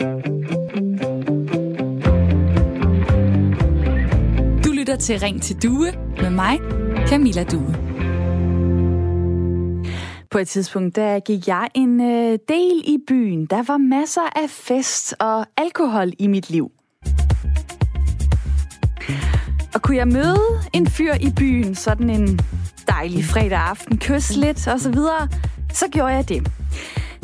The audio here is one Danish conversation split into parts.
Du lytter til Ring til Due med mig, Camilla Due. På et tidspunkt, der gik jeg en øh, del i byen. Der var masser af fest og alkohol i mit liv. Og kunne jeg møde en fyr i byen, sådan en dejlig fredag aften, kysse lidt og så videre, så gjorde jeg det.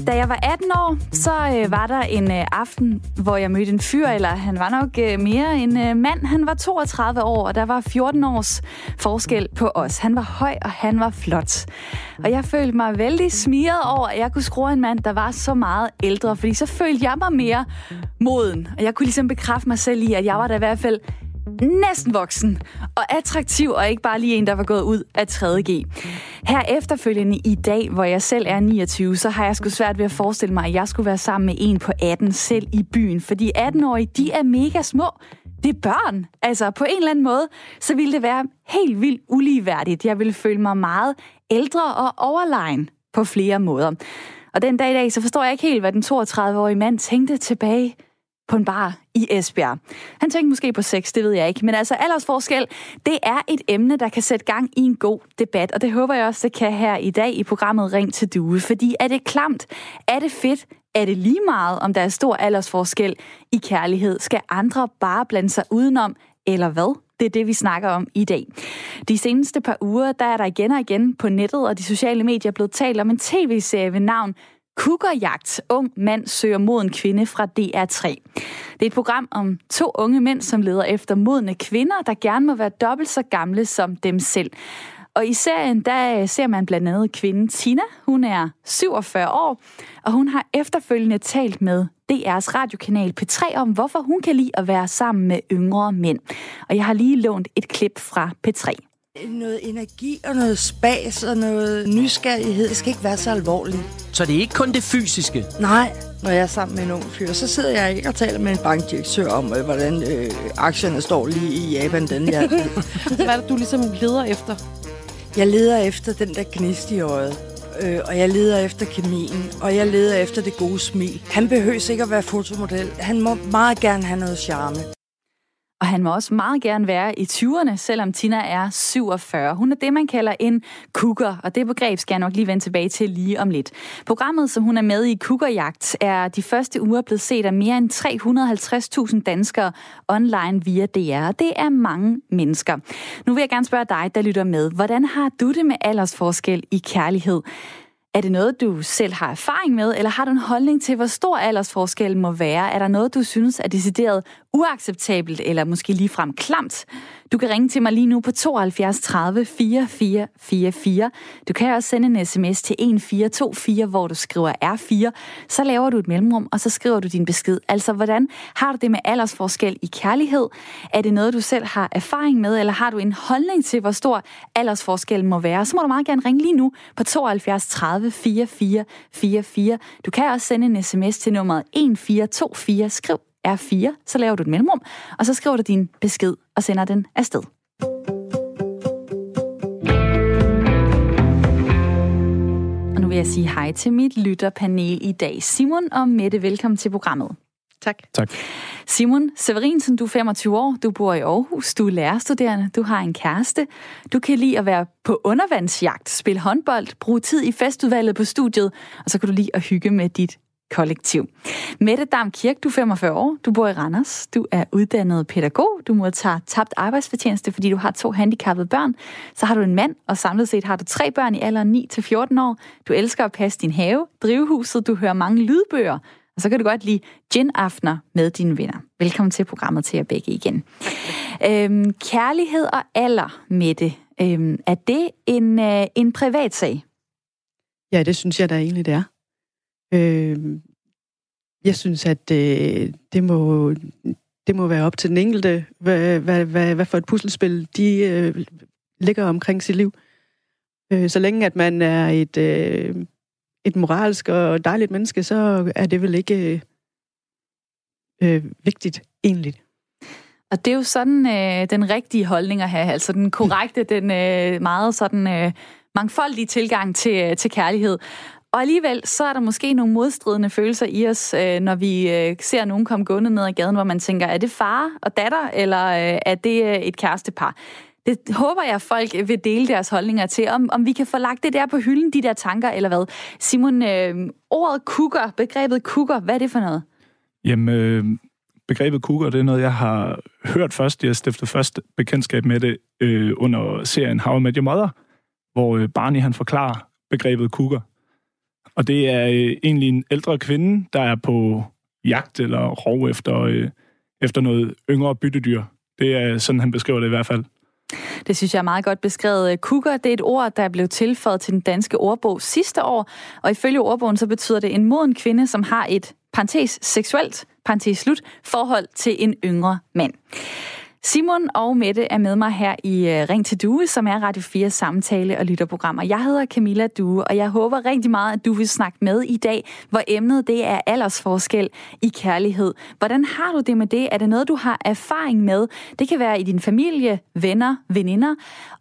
Da jeg var 18 år, så øh, var der en øh, aften, hvor jeg mødte en fyr, eller han var nok øh, mere en øh, mand. Han var 32 år, og der var 14 års forskel på os. Han var høj, og han var flot. Og jeg følte mig vældig smiret over, at jeg kunne skrue en mand, der var så meget ældre, fordi så følte jeg mig mere moden. Og jeg kunne ligesom bekræfte mig selv i, at jeg var da i hvert fald næsten voksen og attraktiv, og ikke bare lige en, der var gået ud af 3.G. Her efterfølgende i dag, hvor jeg selv er 29, så har jeg sgu svært ved at forestille mig, at jeg skulle være sammen med en på 18 selv i byen. Fordi 18-årige, de er mega små. Det er børn. Altså på en eller anden måde, så ville det være helt vildt uligeværdigt. Jeg ville føle mig meget ældre og overlegen på flere måder. Og den dag i dag, så forstår jeg ikke helt, hvad den 32-årige mand tænkte tilbage på en bar i Esbjerg. Han tænkte måske på sex, det ved jeg ikke. Men altså aldersforskel, det er et emne, der kan sætte gang i en god debat. Og det håber jeg også, det kan her i dag i programmet Ring til Due. Fordi er det klamt? Er det fedt? Er det lige meget, om der er stor aldersforskel i kærlighed? Skal andre bare blande sig udenom? Eller hvad? Det er det, vi snakker om i dag. De seneste par uger, der er der igen og igen på nettet og de sociale medier blevet talt om en tv-serie ved navn Kugerjagt. Ung mand søger moden kvinde fra DR3. Det er et program om to unge mænd, som leder efter modne kvinder, der gerne må være dobbelt så gamle som dem selv. Og i serien, der øh, ser man blandt andet kvinden Tina. Hun er 47 år, og hun har efterfølgende talt med DR's radiokanal P3 om, hvorfor hun kan lide at være sammen med yngre mænd. Og jeg har lige lånt et klip fra P3 noget energi og noget spas og noget nysgerrighed. Det skal ikke være så alvorligt. Så det er ikke kun det fysiske? Nej, når jeg er sammen med en ung fyr, så sidder jeg ikke og taler med en bankdirektør om, øh, hvordan øh, aktierne står lige i Japan den her Hvad er det, du ligesom leder efter? Jeg leder efter den der gnist i øjet. Øh, og jeg leder efter kemien, og jeg leder efter det gode smil. Han behøver ikke at være fotomodel. Han må meget gerne have noget charme. Og han må også meget gerne være i 20'erne, selvom Tina er 47. Hun er det, man kalder en cougar, og det begreb skal jeg nok lige vende tilbage til lige om lidt. Programmet, som hun er med i Cougarjagt, er de første uger blevet set af mere end 350.000 danskere online via DR. Det er mange mennesker. Nu vil jeg gerne spørge dig, der lytter med. Hvordan har du det med aldersforskel i kærlighed? Er det noget, du selv har erfaring med, eller har du en holdning til, hvor stor aldersforskellen må være? Er der noget, du synes er decideret uacceptabelt, eller måske ligefrem klamt? Du kan ringe til mig lige nu på 72 30 44 44. Du kan også sende en sms til 1424, hvor du skriver R4. Så laver du et mellemrum, og så skriver du din besked. Altså, hvordan har du det med aldersforskel i kærlighed? Er det noget, du selv har erfaring med, eller har du en holdning til, hvor stor aldersforskellen må være? Så må du meget gerne ringe lige nu på 72 30 44 44. Du kan også sende en sms til nummeret 1424. Skriv R4, så laver du et mellemrum, og så skriver du din besked og sender den afsted. Og nu vil jeg sige hej til mit lytterpanel i dag. Simon og Mette, velkommen til programmet. Tak. Tak. Simon Severinsen, du er 25 år, du bor i Aarhus, du er lærerstuderende, du har en kæreste, du kan lide at være på undervandsjagt, spille håndbold, bruge tid i festudvalget på studiet, og så kan du lide at hygge med dit kollektiv. Mette Dam Kirk, du er 45 år, du bor i Randers, du er uddannet pædagog, du modtager tabt arbejdsfortjeneste, fordi du har to handicappede børn. Så har du en mand, og samlet set har du tre børn i alderen 9-14 år. Du elsker at passe din have, drivhuset, du hører mange lydbøger, og så kan du godt lide gin-aftener med dine venner. Velkommen til programmet til jer begge igen. Øhm, kærlighed og alder, Mette, øhm, er det en, øh, en privat sag? Ja, det synes jeg da egentlig, det er. Øh, jeg synes, at øh, det, må, det må være op til den enkelte, hvad, hvad, hvad, hvad for et puslespil de øh, ligger omkring sit liv. Øh, så længe at man er et, øh, et moralsk og dejligt menneske, så er det vel ikke øh, øh vigtigt egentlig. Og det er jo sådan øh, den rigtige holdning at have, altså den korrekte, den øh, meget sådan øh, mangfoldige tilgang til, øh, til kærlighed. Og alligevel, så er der måske nogle modstridende følelser i os, øh, når vi øh, ser nogen komme gående ned ad gaden, hvor man tænker, er det far og datter, eller øh, er det øh, et kærestepar? Det håber jeg, folk vil dele deres holdninger til, om, om vi kan få lagt det der på hylden, de der tanker, eller hvad. Simon, øh, ordet kukker, begrebet kukker, hvad er det for noget? Jamen, øh, begrebet kukker, det er noget, jeg har hørt først. Jeg stiftede først bekendtskab med det øh, under serien How I Met Your Mother, hvor øh, Barney han forklarer begrebet kukker. Og det er øh, egentlig en ældre kvinde, der er på jagt eller rov efter, øh, efter noget yngre byttedyr. Det er sådan, han beskriver det i hvert fald. Det synes jeg er meget godt beskrevet. Øh, Kukker, det er et ord, der blev tilføjet til den danske ordbog sidste år, og ifølge ordbogen så betyder det en moden kvinde, som har et parentes seksuelt, parentes slut, forhold til en yngre mand. Simon og Mette er med mig her i øh, Ring til Due, som er Radio 4 samtale- og lytterprogrammer. Jeg hedder Camilla Due, og jeg håber rigtig meget, at du vil snakke med i dag, hvor emnet det er aldersforskel i kærlighed. Hvordan har du det med det? Er det noget, du har erfaring med? Det kan være i din familie, venner, veninder.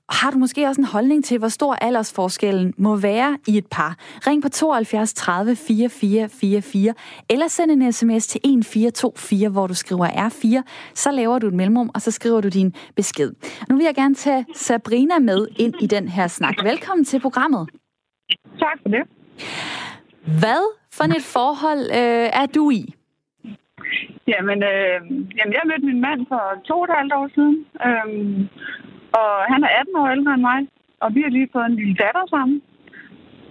Har du måske også en holdning til, hvor stor aldersforskellen må være i et par? Ring på 72 30 4444, eller send en sms til 1424, hvor du skriver R4. Så laver du et mellemrum, og så skriver du din besked. Nu vil jeg gerne tage Sabrina med ind i den her snak. Velkommen til programmet. Tak for det. Hvad for et forhold øh, er du i? Jamen, øh, jamen, jeg mødte min mand for to og et halvt år siden. Øhm, og han er 18 år ældre end mig, og vi har lige fået en lille datter sammen.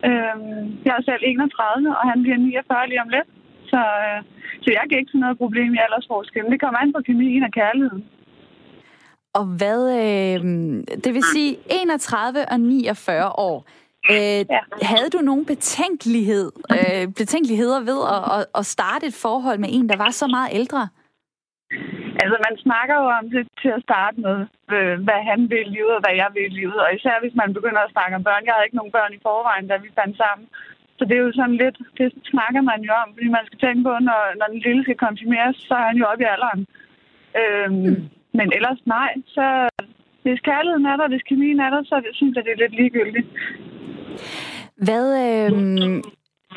Øhm, jeg er selv 31, og han bliver 49 lige om lidt. Så, øh, så jeg kan ikke se noget problem i aldersforskellen. Det kommer an på kemien og kærligheden. Og hvad, øh, det vil sige 31 og 49 år. Øh, ja. Havde du nogen betænkelighed, øh, betænkeligheder ved at, at, at starte et forhold med en, der var så meget ældre? Altså, man snakker jo om det til at starte med, øh, hvad han vil i livet, og hvad jeg vil i livet. Og især hvis man begynder at snakke om børn. Jeg havde ikke nogen børn i forvejen, da vi fandt sammen. Så det er jo sådan lidt, det snakker man jo om, fordi man skal tænke på, når, når den lille skal konfirmeres, så er han jo oppe i alderen. Øhm, mm. Men ellers nej, så hvis kærligheden er der, hvis kemien er der, så synes jeg, det er lidt ligegyldigt. Hvad, øh,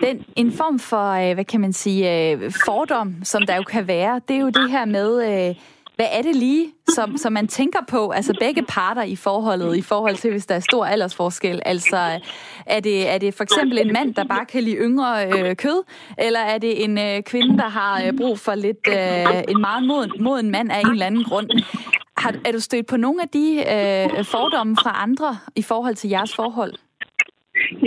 den, en form for, øh, hvad kan man sige, øh, fordom, som der jo kan være, det er jo det her med, øh, hvad er det lige, som, som man tænker på, altså begge parter i forholdet, i forhold til, hvis der er stor aldersforskel? Altså, er det, er det for eksempel en mand, der bare kan lide yngre øh, kød, eller er det en øh, kvinde, der har øh, brug for lidt øh, en meget moden, moden mand af en eller anden grund? Har, er du stødt på nogle af de øh, fordomme fra andre i forhold til jeres forhold?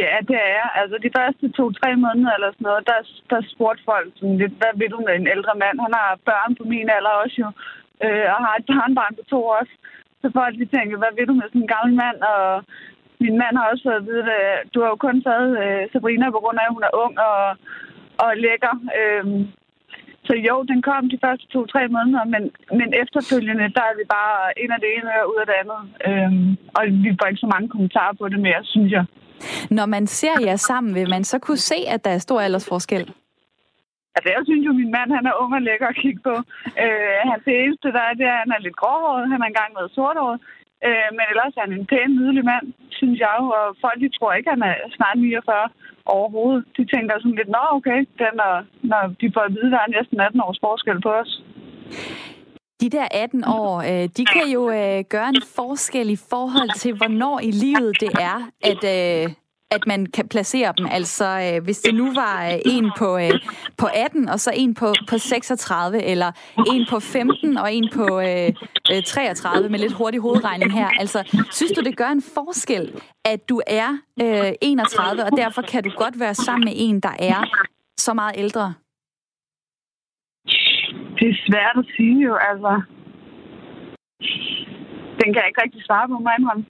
Ja, det er. Altså de første to-tre måneder eller sådan noget, der, der spurgte folk sådan lidt, hvad vil du med en ældre mand? Han har børn på min alder også jo, øh, og har et barnbarn på to år. Så folk de tænker, hvad vil du med sådan en gammel mand? Og min mand har også fået at vide, at du har jo kun taget øh, Sabrina på grund af, at hun er ung og, og lækker. Øh, så jo, den kom de første to-tre måneder, men, men efterfølgende, der er vi bare en af det ene og ud af det andet. Øhm, og vi får ikke så mange kommentarer på det mere, synes jeg. Når man ser jer sammen, vil man så kunne se, at der er stor aldersforskel? Altså, jeg synes jo, at min mand han er ung og lækker at kigge på. Øh, hans eneste, der er, det er, at han er lidt gråhåret. Han har engang været sorthåret. Øh, men ellers er han en pæn, nydelig mand, synes jeg jo. Og folk, de tror ikke, at han er snart 49 overhovedet. De tænker sådan lidt, nå okay, den er, når de får at vide, der er næsten 18 års forskel på os. De der 18 år, øh, de kan jo øh, gøre en forskel i forhold til, hvornår i livet det er, at, øh, at man kan placere dem. Altså, øh, hvis det nu var øh, en på, øh, på 18, og så en på, på 36, eller en på 15, og en på øh, 33, med lidt hurtig hovedregning her. Altså, synes du, det gør en forskel, at du er øh, 31, og derfor kan du godt være sammen med en, der er så meget ældre? Det er svært at sige jo, altså. Den kan jeg ikke rigtig svare på, mig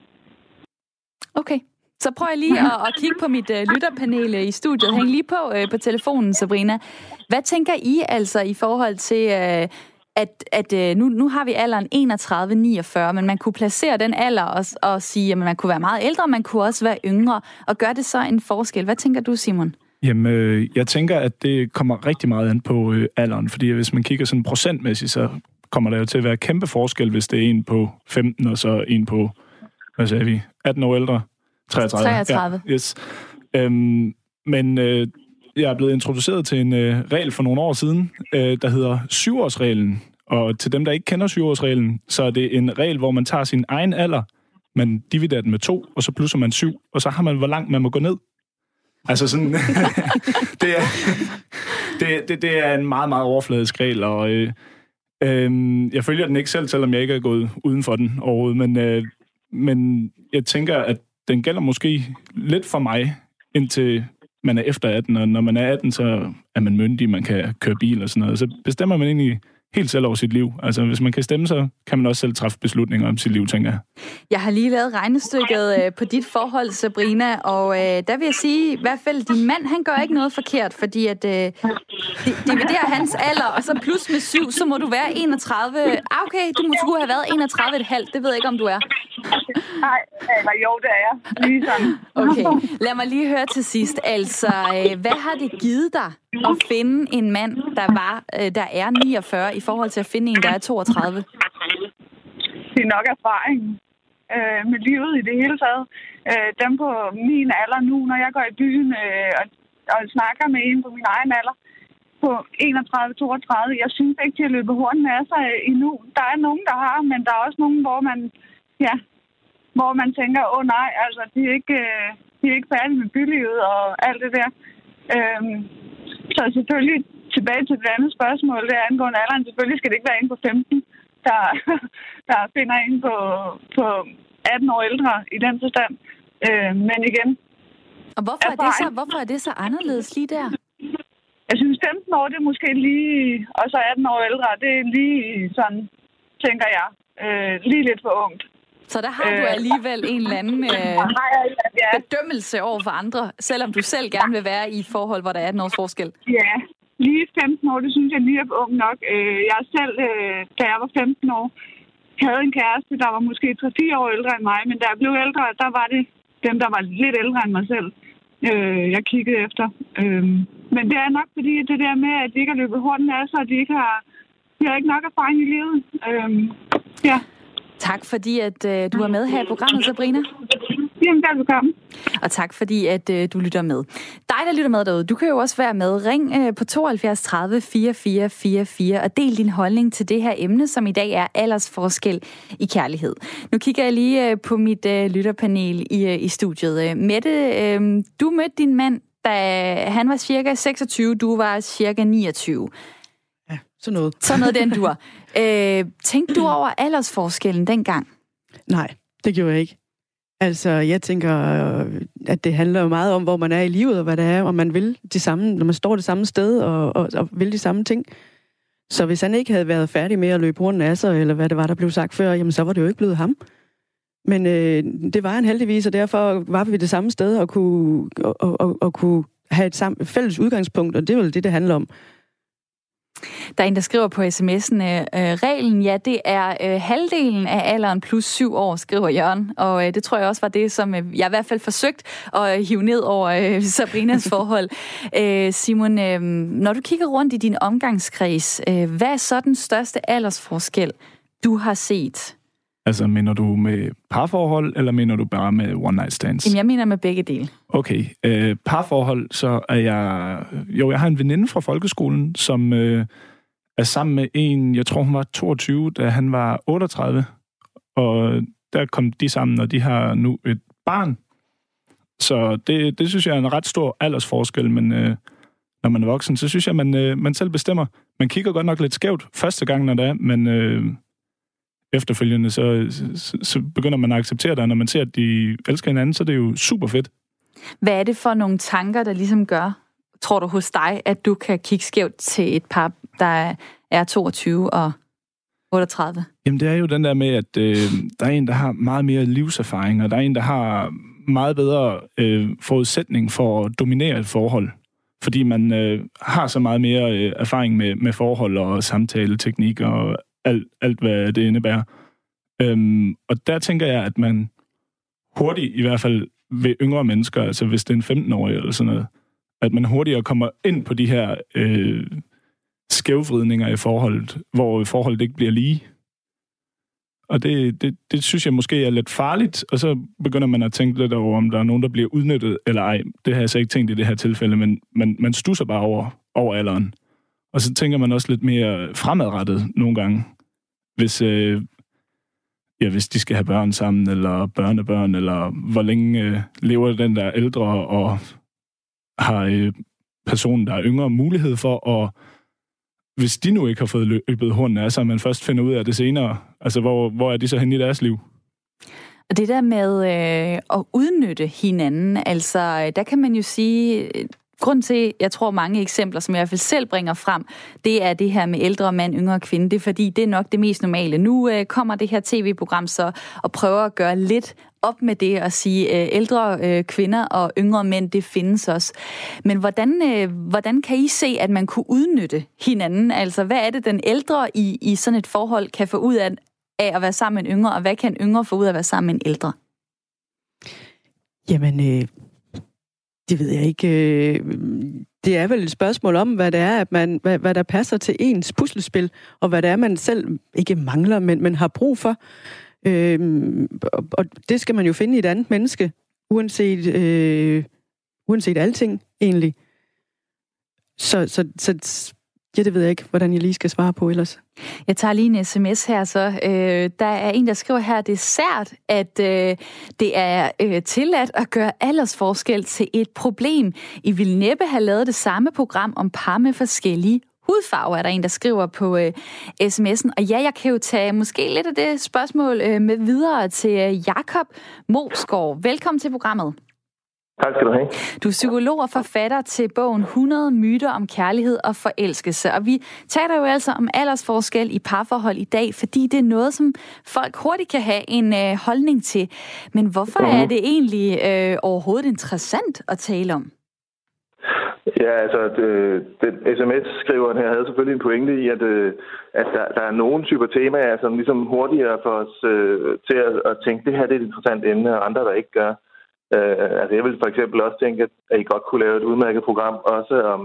Okay. Så prøv jeg lige at, at kigge på mit uh, lytterpanel øh, i studiet. Hæng lige på uh, på telefonen, Sabrina. Hvad tænker I altså i forhold til, uh, at, at uh, nu, nu har vi alderen 31-49, men man kunne placere den alder og, og sige, at man kunne være meget ældre, man kunne også være yngre, og gør det så en forskel? Hvad tænker du, Simon? Jamen, øh, jeg tænker, at det kommer rigtig meget an på øh, alderen, fordi hvis man kigger sådan procentmæssigt, så kommer der jo til at være kæmpe forskel, hvis det er en på 15, og så en på, hvad sagde vi, 18 år ældre? 33. 33. Ja, yes. Øhm, men øh, jeg er blevet introduceret til en øh, regel for nogle år siden, øh, der hedder syvårsreglen. Og til dem, der ikke kender syvårsreglen, så er det en regel, hvor man tager sin egen alder, man dividerer den med to, og så plusser man syv, og så har man, hvor langt man må gå ned. Altså sådan, det, er, det, det, det er en meget, meget overfladisk regel, og øh, øh, jeg følger den ikke selv, selvom jeg ikke er gået uden for den overhovedet, men, øh, men jeg tænker, at den gælder måske lidt for mig, indtil man er efter 18, og når man er 18, så er man myndig, man kan køre bil og sådan noget. Så bestemmer man egentlig helt selv over sit liv. Altså, hvis man kan stemme, så kan man også selv træffe beslutninger om sit liv, tænker jeg. Jeg har lige lavet regnestykket øh, på dit forhold, Sabrina, og øh, der vil jeg sige, i hvert fald, din mand, han gør ikke noget forkert, fordi at øh, dividerer hans alder, og så plus med syv, så må du være 31. Ah, okay, du må skulle have været 31 et halvt. Det ved jeg ikke, om du er. Nej, eller jo, det er jeg. Lige sådan. Okay, lad mig lige høre til sidst. Altså, øh, hvad har det givet dig at finde en mand, der var, øh, der er 49, i forhold til at finde en, der er 32? Det er nok erfaring øh, med livet i det hele taget. Øh, dem på min alder nu, når jeg går i byen øh, og, og snakker med en på min egen alder, på 31-32, jeg synes ikke, de har løbet hurtigt af sig øh, endnu. Der er nogen, der har, men der er også nogen, hvor man, ja, hvor man tænker, åh oh, nej, altså, de er ikke, øh, de er ikke færdige med bylivet og alt det der. Øhm, så selvfølgelig tilbage til det andet spørgsmål, det er angående alderen. Selvfølgelig skal det ikke være en på 15, der, der finder en på, på 18 år ældre i den forstand. Øh, men igen... Og hvorfor er, det så, hvorfor er det så anderledes lige der? Jeg synes, 15 år, det er måske lige... Og så 18 år ældre, det er lige sådan, tænker jeg, øh, lige lidt for ungt. Så der har du alligevel en eller anden øh, bedømmelse over for andre, selvom du selv gerne vil være i et forhold, hvor der er 18 års forskel. Ja, lige 15 år, det synes jeg lige er ung nok. Jeg selv, da jeg var 15 år, havde en kæreste, der var måske 3-4 år ældre end mig, men da jeg blev ældre, der var det dem, der var lidt ældre end mig selv, jeg kiggede efter. Men det er nok fordi, det der med, at de ikke har løbet hurtigt af sig, og de ikke har, de har ikke nok erfaring i livet. Ja. Tak fordi, at øh, du er med her i programmet, Sabrina. Jamen, velkommen. Og tak fordi, at øh, du lytter med. Dig, der lytter med derude, du kan jo også være med. Ring øh, på 72 30 44 44 og del din holdning til det her emne, som i dag er aldersforskel i kærlighed. Nu kigger jeg lige øh, på mit øh, lytterpanel i, øh, i studiet. Øh, Mette, øh, du mødte din mand, da han var cirka 26, du var cirka 29. Sådan noget. Sådan noget, den du øh, Tænkte du over aldersforskellen dengang? Nej, det gjorde jeg ikke. Altså, jeg tænker, at det handler jo meget om, hvor man er i livet, og hvad det er, og man vil de samme, når man står det samme sted, og, og, og vil de samme ting. Så hvis han ikke havde været færdig med at løbe rundt af sig, eller hvad det var, der blev sagt før, jamen så var det jo ikke blevet ham. Men øh, det var han heldigvis, og derfor var vi det samme sted, og kunne, og, og, og kunne have et sam- fælles udgangspunkt, og det er vel det, det handler om. Der er en, der skriver på sms'en, øh, øh, reglen, ja, det er øh, halvdelen af alderen plus syv år, skriver Jørgen. Og øh, det tror jeg også var det, som øh, jeg i hvert fald forsøgt at øh, hive ned over øh, Sabrinas forhold. Øh, Simon, øh, når du kigger rundt i din omgangskreds, øh, hvad er så den største aldersforskel, du har set? Altså, mener du med parforhold, eller mener du bare med one night stands? Jamen, jeg mener med begge dele. Okay. Øh, parforhold, så er jeg... Jo, jeg har en veninde fra folkeskolen, som øh, er sammen med en, jeg tror hun var 22, da han var 38. Og der kom de sammen, og de har nu et barn. Så det, det synes jeg er en ret stor aldersforskel, men øh, når man er voksen, så synes jeg, man, øh, man selv bestemmer. Man kigger godt nok lidt skævt første gang, når det er, men... Øh, efterfølgende, så, så, så begynder man at acceptere det, og når man ser, at de elsker hinanden, så er det jo super fedt. Hvad er det for nogle tanker, der ligesom gør, tror du hos dig, at du kan kigge skævt til et par, der er 22 og 38? Jamen det er jo den der med, at øh, der er en, der har meget mere livserfaring, og der er en, der har meget bedre øh, forudsætning for at dominere et forhold. Fordi man øh, har så meget mere øh, erfaring med, med forhold og samtaleteknik og alt, alt hvad det indebærer. Øhm, og der tænker jeg, at man hurtigt, i hvert fald ved yngre mennesker, altså hvis det er en 15-årig eller sådan noget, at man hurtigere kommer ind på de her øh, skævvridninger i forholdet, hvor forholdet ikke bliver lige. Og det, det, det synes jeg måske er lidt farligt, og så begynder man at tænke lidt over, om der er nogen, der bliver udnyttet, eller ej. Det har jeg så ikke tænkt i det her tilfælde, men man, man stusser bare over, over alderen. Og så tænker man også lidt mere fremadrettet nogle gange, hvis, øh, ja, hvis de skal have børn sammen, eller børnebørn, eller hvor længe øh, lever den der ældre, og har øh, personen, der er yngre, mulighed for at hvis de nu ikke har fået løbet hornene af sig, man først finder ud af det senere, altså hvor, hvor er de så henne i deres liv? Og det der med øh, at udnytte hinanden, altså øh, der kan man jo sige, grund til, jeg tror mange eksempler, som jeg i hvert fald selv bringer frem, det er det her med ældre mand, yngre kvinde. Det er fordi, det er nok det mest normale. Nu øh, kommer det her tv-program så og prøver at gøre lidt op med det og sige, øh, ældre øh, kvinder og yngre mænd, det findes også. Men hvordan, øh, hvordan kan I se, at man kunne udnytte hinanden? Altså, hvad er det, den ældre i, i sådan et forhold kan få ud af, af at være sammen med en yngre, og hvad kan en yngre få ud af at være sammen med en ældre? Jamen, øh, det ved jeg ikke. Øh, det er vel et spørgsmål om, hvad det er, at man, hvad, hvad der passer til ens puslespil, og hvad det er, man selv ikke mangler, men, men har brug for. Øhm, og, og det skal man jo finde i et andet menneske, uanset, øh, uanset alting egentlig. Så, så, så Ja, det ved jeg ikke, hvordan jeg lige skal svare på ellers. Jeg tager lige en sms her så. Øh, der er en, der skriver her, det er sært, at øh, det er øh, tilladt at gøre aldersforskel til et problem. I vil næppe have lavet det samme program om par med forskellige hudfarver, er der en, der skriver på øh, sms'en. Og ja, jeg kan jo tage måske lidt af det spørgsmål øh, med videre til øh, Jakob Mosgaard. Velkommen til programmet. Tak skal du have. Du er psykolog og forfatter til bogen 100 myter om kærlighed og forelskelse. Og vi taler jo altså om aldersforskel i parforhold i dag, fordi det er noget, som folk hurtigt kan have en øh, holdning til. Men hvorfor mm. er det egentlig øh, overhovedet interessant at tale om? Ja, altså, det, den sms-skriveren her havde selvfølgelig en pointe i, at, øh, at der, der er nogle typer temaer, som ligesom hurtigere for os øh, til at, at tænke, det her det er et interessant emne, og andre, der ikke gør. Øh, Øh, altså jeg vil for eksempel også tænke, at I godt kunne lave et udmærket program også om,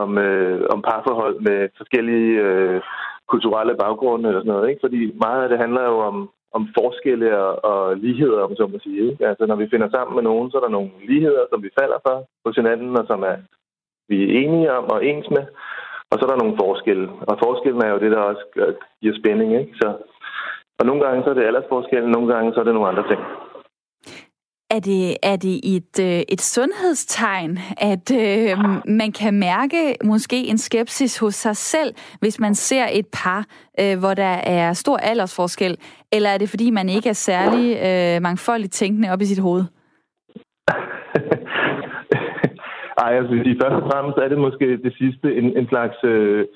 om, øh, om parforhold med forskellige øh, kulturelle baggrunde eller sådan noget. Ikke? Fordi meget af det handler jo om, om forskelle og, og ligheder, om så må sige. Ikke? Altså når vi finder sammen med nogen, så er der nogle ligheder, som vi falder for hos hinanden, og som er, vi er enige om og ens med. Og så er der nogle forskelle. Og forskellen er jo det, der også giver spænding. Ikke? Så, og nogle gange så er det aldersforskellen, nogle gange så er det nogle andre ting. Er det, er det et, øh, et sundhedstegn, at øh, man kan mærke måske en skepsis hos sig selv, hvis man ser et par, øh, hvor der er stor aldersforskel? Eller er det, fordi man ikke er særlig øh, mangfoldigt tænkende op i sit hoved? Ej, altså sige, først og fremmest er det måske det sidste en, en slags... Øh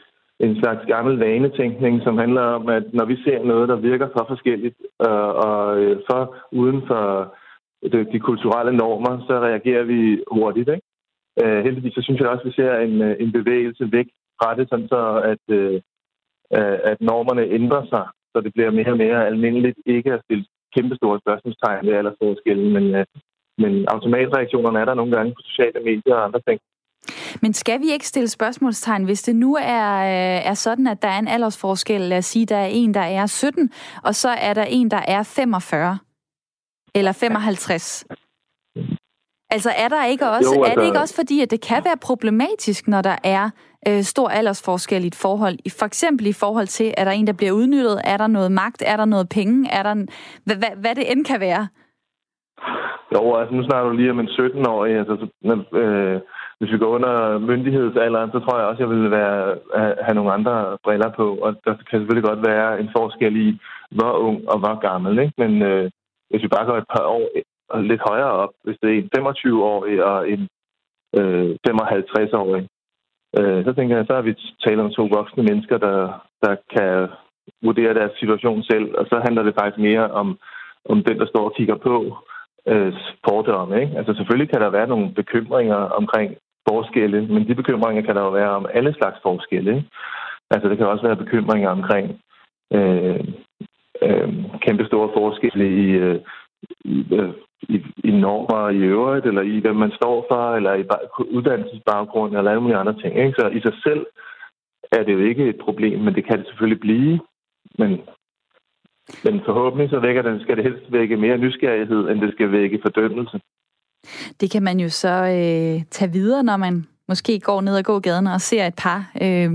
en slags gammel vanetænkning, som handler om, at når vi ser noget, der virker for forskelligt øh, og øh, for uden for de, de kulturelle normer, så reagerer vi hurtigt. Ikke? Øh, heldigvis så synes jeg også, at vi ser en, øh, en bevægelse væk fra det, sådan så at, øh, øh, at normerne ændrer sig, så det bliver mere og mere almindeligt ikke at stille kæmpe store spørgsmålstegn ved aldersforskellen, men, øh, men automatreaktionerne er der nogle gange på sociale medier og andre ting. Men skal vi ikke stille spørgsmålstegn, hvis det nu er, øh, er sådan, at der er en aldersforskel? Lad os sige, der er en, der er 17, og så er der en, der er 45 eller 55? Altså er der ikke også, jo, altså, er det ikke også fordi, at det kan være problematisk, når der er øh, stor aldersforskel i et forhold? For eksempel i forhold til, er der en, der bliver udnyttet? Er der noget magt? Er der noget penge? Er der, hvad, hvad, hvad det end kan være? Jo, altså nu snakker du lige om en 17-årig. Altså, øh, hvis vi går under myndighedsalderen, så tror jeg også, at jeg vil være, have nogle andre briller på. Og der kan selvfølgelig godt være en forskel i, hvor ung og hvor gammel. Ikke? Men øh, hvis vi bare går et par år øh, lidt højere op, hvis det er en 25-årig og en øh, 55-årig, øh, så tænker jeg, så har vi talt om to voksne mennesker, der, der kan vurdere deres situation selv, og så handler det faktisk mere om, om den, der står og kigger på øh, fordomme. Ikke? Altså selvfølgelig kan der være nogle bekymringer omkring forskelle, men de bekymringer kan der jo være om alle slags forskelle. Ikke? Altså det kan også være bekymringer omkring øh, øh, kæmpe store forskelle i, øh, i, øh, i, i normer i øvrigt, eller i hvad man står for, eller i uddannelsesbaggrund, eller alle mulige andre ting. Ikke? Så i sig selv er det jo ikke et problem, men det kan det selvfølgelig blive. Men Men forhåbentlig så vækker den, skal det helst vække mere nysgerrighed, end det skal vække fordømmelse. Det kan man jo så øh, tage videre, når man måske går ned og går gaden og ser et par. Øh,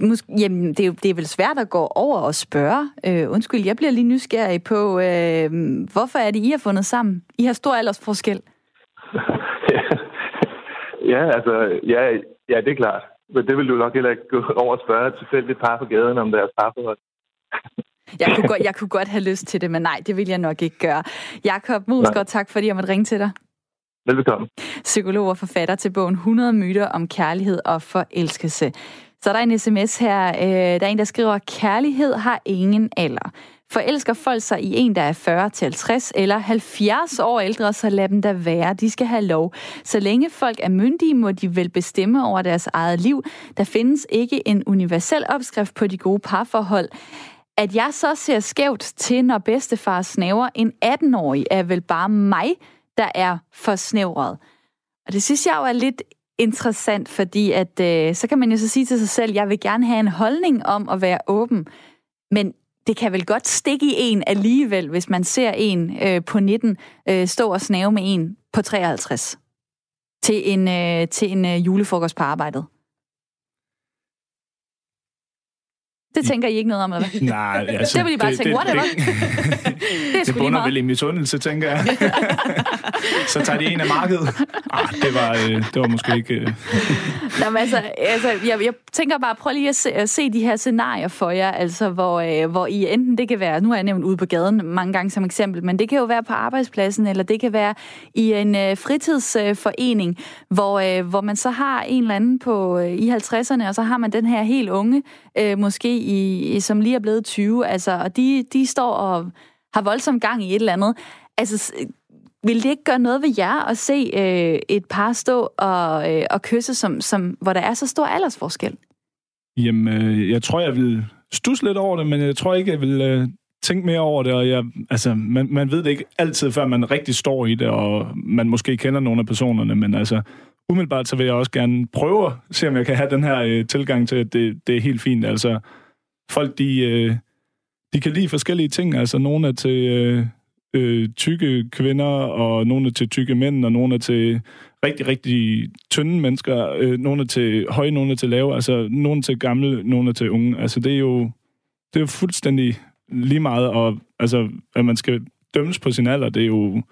måske, jamen, det er, jo, det er vel svært at gå over og spørge. Øh, undskyld, jeg bliver lige nysgerrig på, øh, hvorfor er det, I har fundet sammen? I har stor aldersforskel. ja, altså, ja, ja, det er klart. Men det vil du nok heller ikke gå over og spørge et tilfældigt par på gaden om deres parforhold. Jeg kunne, godt, jeg kunne godt have lyst til det, men nej, det vil jeg nok ikke gøre. Jakob Musgaard, tak fordi jeg måtte ringe til dig. Velbekomme. Psykolog og forfatter til bogen 100 myter om kærlighed og forelskelse. Så er der en sms her. Øh, der er en, der skriver, kærlighed har ingen alder. Forelsker folk sig i en, der er 40 til 50 eller 70 år ældre, så lad dem da være. De skal have lov. Så længe folk er myndige, må de vel bestemme over deres eget liv. Der findes ikke en universel opskrift på de gode parforhold. At jeg så ser skævt til, når bedstefar snæver en 18-årig, er vel bare mig, der er for snævret. Og det synes jeg jo er lidt interessant, fordi at øh, så kan man jo så sige til sig selv, jeg vil gerne have en holdning om at være åben, men det kan vel godt stikke i en alligevel, hvis man ser en øh, på 19 øh, stå og snave med en på 53 til en, øh, til en øh, julefrokost på arbejdet. Det tænker I ikke noget om, eller hvad? Nej, altså... det vil I bare det, tænke, det, whatever. Det, det, det bunder vel i misundelse, tænker jeg. så tager de en af markedet. Ah, det var, øh, det var måske ikke... Øh... Nå, men altså, altså jeg, jeg tænker bare, prøv lige at se, at se de her scenarier for jer, altså hvor, øh, hvor I enten, det kan være, nu har jeg nævnt ude på gaden mange gange som eksempel, men det kan jo være på arbejdspladsen, eller det kan være i en øh, fritidsforening, øh, hvor, øh, hvor man så har en eller anden på øh, i 50'erne, og så har man den her helt unge, øh, måske i, som lige er blevet 20, altså, og de, de står og har voldsom gang i et eller andet. Altså, vil det ikke gøre noget ved jer at se øh, et par stå og, øh, og kysse, som, som, hvor der er så stor aldersforskel? Jamen, øh, jeg tror, jeg vil stusse lidt over det, men jeg tror ikke, jeg vil øh, tænke mere over det. Og jeg, altså, man, man ved det ikke altid, før man rigtig står i det, og man måske kender nogle af personerne, men altså, umiddelbart så vil jeg også gerne prøve at se, om jeg kan have den her øh, tilgang til, at det, det er helt fint. Altså, folk, de, øh, de kan lide forskellige ting. Altså, nogle er til øh, øh, tykke kvinder, og nogle er til tykke mænd, og nogle er til rigtig, rigtig tynde mennesker. Øh, nogle er til høje, nogle er til lave. Altså, nogle er til gamle, nogle er til unge. Altså, det er jo, det er jo fuldstændig lige meget, og altså, at man skal dømmes på sin alder, det er jo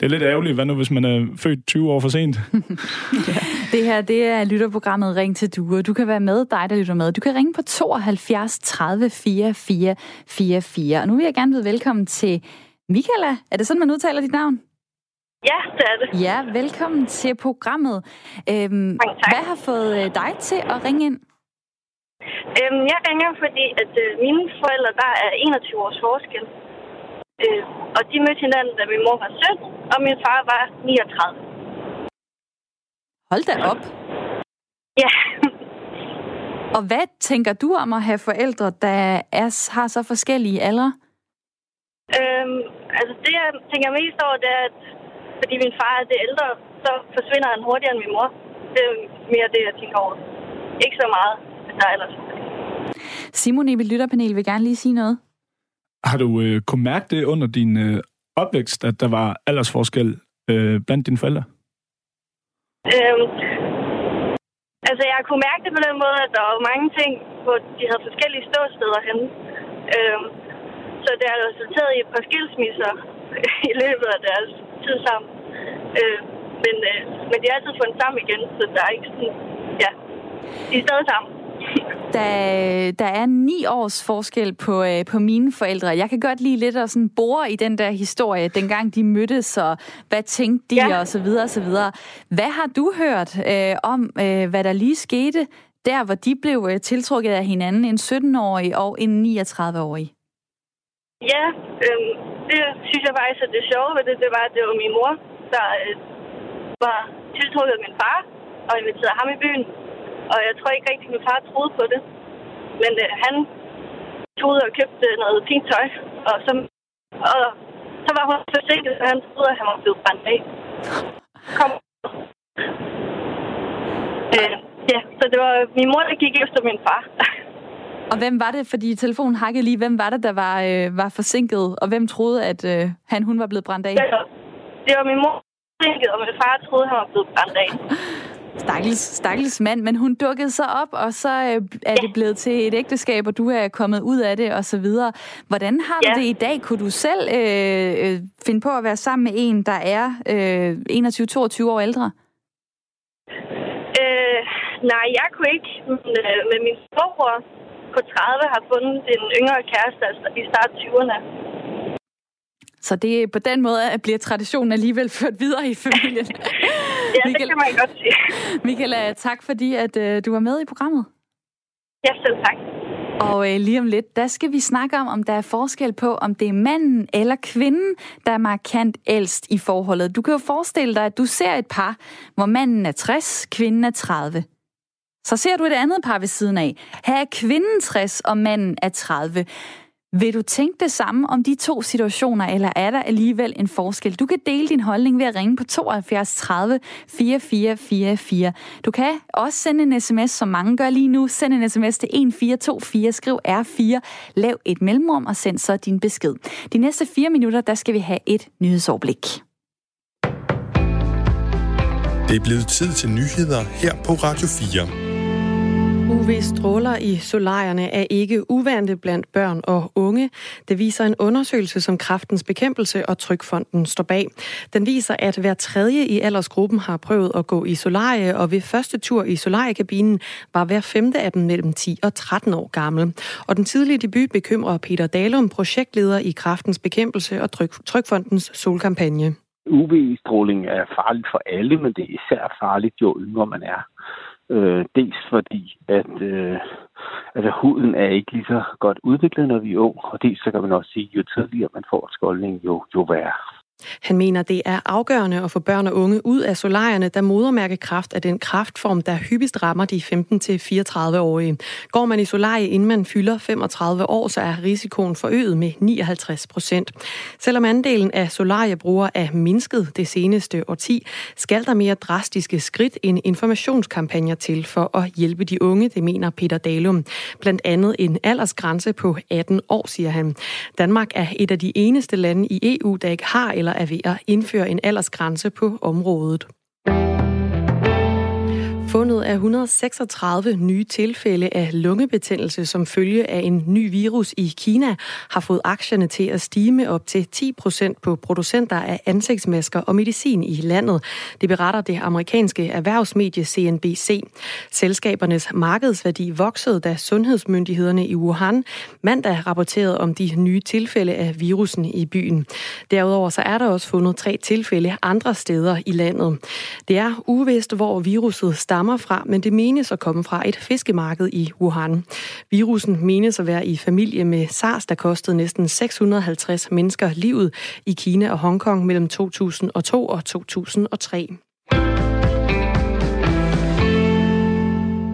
det er lidt ærgerligt. Hvad nu, hvis man er født 20 år for sent? ja. Det her, det er lytterprogrammet Ring til Due. Du kan være med, dig der lytter med. Du kan ringe på 72 30 44 44. Og nu vil jeg gerne byde velkommen til Michaela. Er det sådan, man udtaler dit navn? Ja, det er det. Ja, velkommen til programmet. Øhm, hvad har fået øh, dig til at ringe ind? Øhm, jeg ringer, fordi at øh, mine forældre, der er 21 års forskel. Øh, og de mødte hinanden, da min mor var 17, og min far var 39. Hold da op. Ja. og hvad tænker du om at have forældre, der er, har så forskellige aldre? Øhm, altså det, jeg tænker mest over, det er, at fordi min far er det ældre, så forsvinder han hurtigere end min mor. Det er mere det, jeg tænker over. Ikke så meget, at der er ellers. Simon i lytterpanel vil gerne lige sige noget. Har du øh, kunne mærke det under din øh, opvækst, at der var aldersforskel øh, blandt dine forældre? Øhm, altså, jeg kunne mærke det på den måde, at der var mange ting, hvor de havde forskellige ståsteder henne. Øhm, så det har resulteret i et par skilsmisser i løbet af deres tid sammen. Øh, men, øh, men de har altid fundet sammen igen, så der er ikke sådan... Ja, de er stadig sammen. Der, der er ni års forskel på, øh, på mine forældre. Jeg kan godt lide lidt at sådan bore i den der historie, dengang de mødtes, og hvad tænkte de, ja. og så videre, og så videre. Hvad har du hørt øh, om, øh, hvad der lige skete, der hvor de blev øh, tiltrukket af hinanden, en 17-årig og en 39-årig? Ja, øh, det synes jeg faktisk, at det sjove ved det, det var, at det var min mor, der øh, var tiltrukket af min far, og inviterede ham i byen. Og jeg tror ikke rigtig, at min far troede på det. Men øh, han tog ud og købte noget fint tøj. Og så, og så var hun forsinket, så han troede, at han var blevet brændt af. Kom. Øh, ja, så det var min mor, der gik efter min far. Og hvem var det, fordi telefonen hakkede lige, hvem var det, der var, øh, var forsinket, og hvem troede, at øh, han, hun var blevet brændt af? Det var, det var min mor forsinket, og min far troede, han var blevet brændt af. Stakkels, stakkels mand, men hun dukkede så op, og så øh, er det blevet til et ægteskab, og du er kommet ud af det, og så videre. Hvordan har du Ja. det i dag? Kunne du selv øh, øh, finde på at være sammen med en, der er øh, 21-22 år ældre? Øh, nej, jeg kunne ikke, men, øh, men min storebror på 30 har fundet en yngre kæreste altså i start 20'erne. Så det på den måde at bliver traditionen alligevel ført videre i familien. Ja, det kan man godt sige. Michaela, tak fordi at øh, du var med i programmet. Ja, selv tak. Og øh, lige om lidt, der skal vi snakke om, om der er forskel på, om det er manden eller kvinden, der er markant ældst i forholdet. Du kan jo forestille dig, at du ser et par, hvor manden er 60, kvinden er 30. Så ser du et andet par ved siden af. Her er kvinden 60, og manden er 30. Vil du tænke det samme om de to situationer, eller er der alligevel en forskel? Du kan dele din holdning ved at ringe på 72 30 4444. Du kan også sende en sms, som mange gør lige nu. Send en sms til 1424, skriv R4, lav et mellemrum og send så din besked. De næste fire minutter, der skal vi have et nyhedsoverblik. Det er blevet tid til nyheder her på Radio 4. UV-stråler i solarierne er ikke uvante blandt børn og unge. Det viser en undersøgelse, som Kraftens Bekæmpelse og Trykfonden står bag. Den viser, at hver tredje i aldersgruppen har prøvet at gå i solarie, og ved første tur i solariekabinen var hver femte af dem mellem 10 og 13 år gammel. Og den tidlige debut bekymrer Peter Dalum, projektleder i Kraftens Bekæmpelse og Tryk- Trykfondens solkampagne. UV-stråling er farligt for alle, men det er især farligt, jo yngre man er. Øh, dels fordi, at, øh, altså, huden er ikke lige så godt udviklet, når vi er ung, og dels så kan man også sige, jo tidligere man får skoldning, jo, jo værre. Han mener, det er afgørende at få børn og unge ud af solarierne, da modermærkekræft er den kraftform, der hyppigst rammer de 15-34-årige. Går man i solarie, inden man fylder 35 år, så er risikoen forøget med 59 procent. Selvom andelen af solariebrugere er mindsket det seneste årti, skal der mere drastiske skridt end informationskampagner til for at hjælpe de unge, det mener Peter Dalum. Blandt andet en aldersgrænse på 18 år, siger han. Danmark er et af de eneste lande i EU, der ikke har eller er ved at indføre en aldersgrænse på området. Fundet af 136 nye tilfælde af lungebetændelse som følge af en ny virus i Kina har fået aktierne til at stige med op til 10 procent på producenter af ansigtsmasker og medicin i landet. Det beretter det amerikanske erhvervsmedie CNBC. Selskabernes markedsværdi voksede, da sundhedsmyndighederne i Wuhan mandag rapporterede om de nye tilfælde af virusen i byen. Derudover så er der også fundet tre tilfælde andre steder i landet. Det er uvist, hvor viruset stammer fra, men det menes at komme fra et fiskemarked i Wuhan. Virusen menes at være i familie med SARS, der kostede næsten 650 mennesker livet i Kina og Hongkong mellem 2002 og 2003.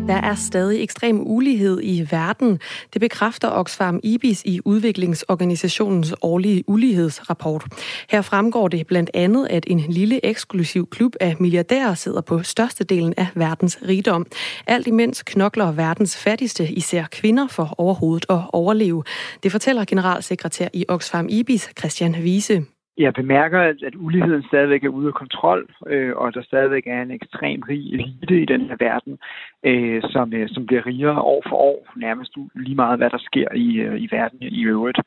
Der er stadig ekstrem ulighed i verden. Det bekræfter Oxfam IBIS i udviklingsorganisationens årlige ulighedsrapport. Her fremgår det blandt andet, at en lille eksklusiv klub af milliardærer sidder på størstedelen af verdens rigdom. Alt imens knokler verdens fattigste, især kvinder, for overhovedet at overleve. Det fortæller generalsekretær i Oxfam IBIS, Christian Wiese. Jeg bemærker, at, at uligheden stadigvæk er ude af kontrol, øh, og der stadigvæk er en ekstrem rig elite i den her verden, øh, som, øh, som bliver rigere år for år, nærmest lige meget, hvad der sker i, øh, i verden i øvrigt.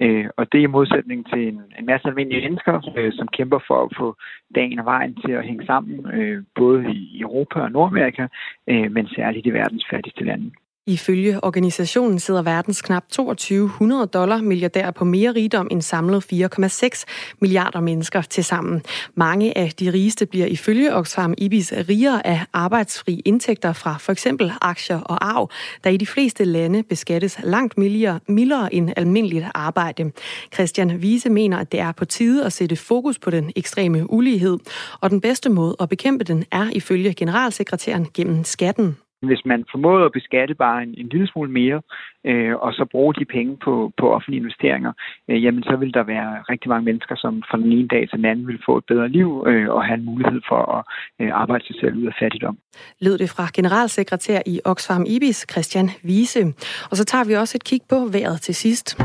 Øh, og det er i modsætning til en, en masse almindelige mennesker, øh, som kæmper for at få dagen og vejen til at hænge sammen, øh, både i Europa og Nordamerika, øh, men særligt i verdens fattigste lande. Ifølge organisationen sidder verdens knap 2200 dollar milliardærer på mere rigdom end samlet 4,6 milliarder mennesker til sammen. Mange af de rigeste bliver ifølge Oxfam Ibis rigere af arbejdsfri indtægter fra for eksempel aktier og arv, der i de fleste lande beskattes langt mildere, mildere end almindeligt arbejde. Christian Wiese mener, at det er på tide at sætte fokus på den ekstreme ulighed, og den bedste måde at bekæmpe den er ifølge generalsekretæren gennem skatten. Hvis man formåede at beskatte bare en, en lille smule mere, øh, og så bruge de penge på, på offentlige investeringer, øh, jamen så vil der være rigtig mange mennesker, som fra den ene dag til den anden vil få et bedre liv øh, og have en mulighed for at øh, arbejde sig selv ud af fattigdom. Lød det fra generalsekretær i Oxfam Ibis, Christian Wiese. Og så tager vi også et kig på vejret til sidst.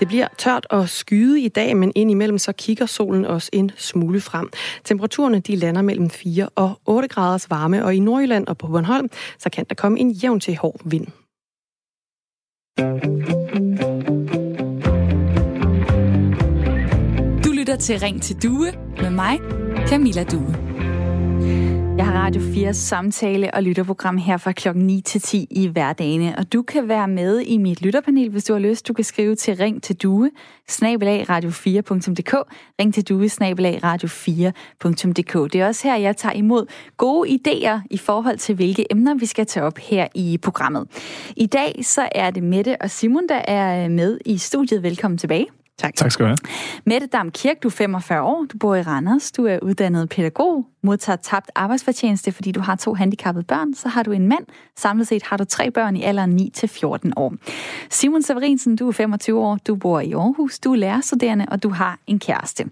Det bliver tørt og skyde i dag, men indimellem så kigger solen også en smule frem. Temperaturerne de lander mellem 4 og 8 graders varme, og i Nordjylland og på Bornholm, så kan der komme en jævn til hård vind. Du lytter til Ring til Due med mig, Camilla Due. Jeg har Radio 4 samtale- og lytterprogram her fra klokken 9 til 10 i hverdagene, og du kan være med i mit lytterpanel, hvis du har lyst. Du kan skrive til ring til due, snabelag radio4.dk, ring til due, snabelag radio4.dk. Det er også her, jeg tager imod gode idéer i forhold til, hvilke emner vi skal tage op her i programmet. I dag så er det Mette og Simon, der er med i studiet. Velkommen tilbage. Tak. Tak skal du have. Mette Dam Kirk, du er 45 år, du bor i Randers, du er uddannet pædagog, modtager tabt arbejdsfortjeneste, fordi du har to handicappede børn, så har du en mand. Samlet set har du tre børn i alderen 9-14 år. Simon Severinsen, du er 25 år, du bor i Aarhus, du er lærerstuderende, og du har en kæreste.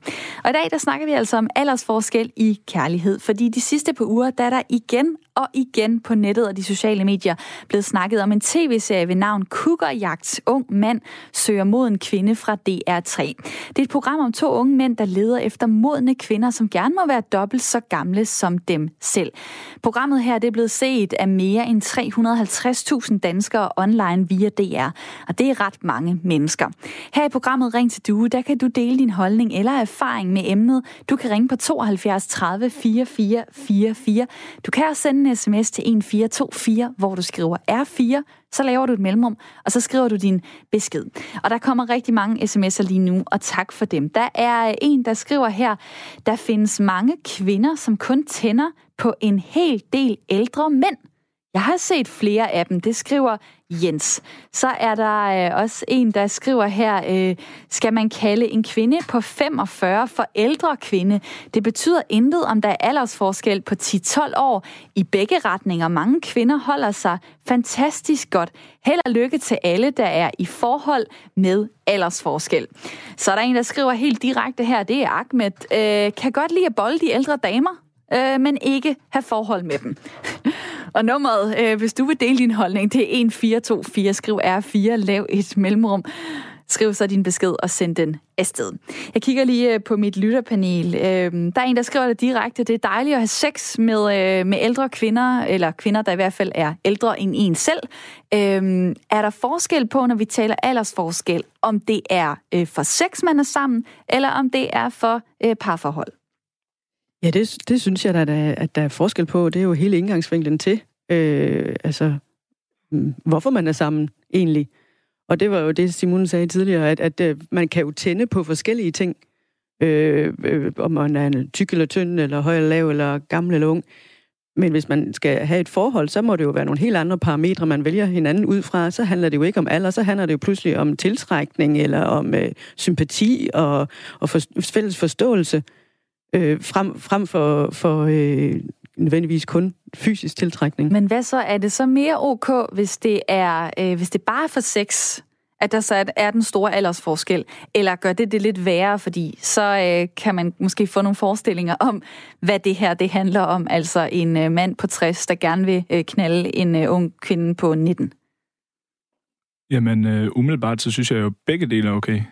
Og i dag, der snakker vi altså om aldersforskel i kærlighed, fordi de sidste par uger, der er der igen og igen på nettet og de sociale medier blevet snakket om en tv-serie ved navn Kuggerjagt. Ung mand søger mod en kvinde fra DR3. Det er et program om to unge mænd, der leder efter modne kvinder, som gerne må være dobbelt så gamle som dem selv. Programmet her det er blevet set af mere end 350.000 danskere online via DR, og det er ret mange mennesker. Her i programmet Ring til Due, der kan du dele din holdning eller erfaring med emnet. Du kan ringe på 72 30 44 44. Du kan også sende en sms til 1424, hvor du skriver R4, så laver du et mellemrum, og så skriver du din besked. Og der kommer rigtig mange sms'er lige nu, og tak for dem. Der er en, der skriver her, der findes mange kvinder, som kun tænder på en hel del ældre mænd. Jeg har set flere af dem, det skriver Jens. Så er der øh, også en, der skriver her, øh, skal man kalde en kvinde på 45 for ældre kvinde? Det betyder intet, om der er aldersforskel på 10-12 år. I begge retninger. Mange kvinder holder sig fantastisk godt. Held og lykke til alle, der er i forhold med aldersforskel. Så er der en, der skriver helt direkte her, det er Ahmed. Øh, kan godt lide at bolde de ældre damer, øh, men ikke have forhold med dem. Og nummeret, øh, hvis du vil dele din holdning, det er 1424. Skriv R4, lav et mellemrum. Skriv så din besked og send den afsted. Jeg kigger lige øh, på mit lytterpanel. Øh, der er en, der skriver det direkte. Det er dejligt at have sex med, øh, med ældre kvinder, eller kvinder, der i hvert fald er ældre end en selv. Øh, er der forskel på, når vi taler aldersforskel, om det er øh, for sex, man er sammen, eller om det er for øh, parforhold? Ja, det, det synes jeg, at der, at der er forskel på. Det er jo hele indgangsvinklen til, øh, altså, mm, hvorfor man er sammen egentlig. Og det var jo det, Simon sagde tidligere, at, at, at man kan jo tænde på forskellige ting. Øh, øh, om man er en tyk eller tynd, eller høj eller lav, eller gammel eller ung. Men hvis man skal have et forhold, så må det jo være nogle helt andre parametre, man vælger hinanden ud fra. Så handler det jo ikke om alder, så handler det jo pludselig om tiltrækning, eller om øh, sympati og, og for, fælles forståelse øh, frem, frem for, for øh, nødvendigvis kun fysisk tiltrækning. Men hvad så? Er det så mere ok, hvis det er øh, hvis det bare er for sex, at der så er, er den store aldersforskel? Eller gør det det lidt værre, fordi så øh, kan man måske få nogle forestillinger om, hvad det her det handler om. Altså en øh, mand på 60, der gerne vil øh, knalde en øh, ung kvinde på 19. Jamen, øh, umiddelbart, så synes jeg jo, begge dele er okay.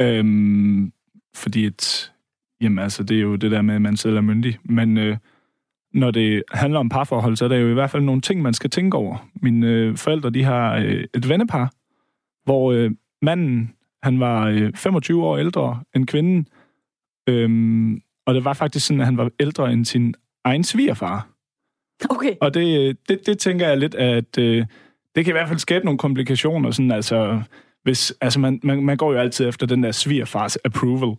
Øhm, fordi et, Jamen altså, det er jo det der med, at man selv er myndig. Men øh, når det handler om parforhold, så er der jo i hvert fald nogle ting, man skal tænke over. Mine øh, forældre, de har øh, et vennepar, hvor øh, manden, han var øh, 25 år ældre end kvinden. Øhm, og det var faktisk sådan, at han var ældre end sin egen svigerfar. Okay. Og det, det, det tænker jeg lidt, at øh, det kan i hvert fald skabe nogle komplikationer. Sådan, altså, hvis, altså man, man, man går jo altid efter den der svigerfars approval.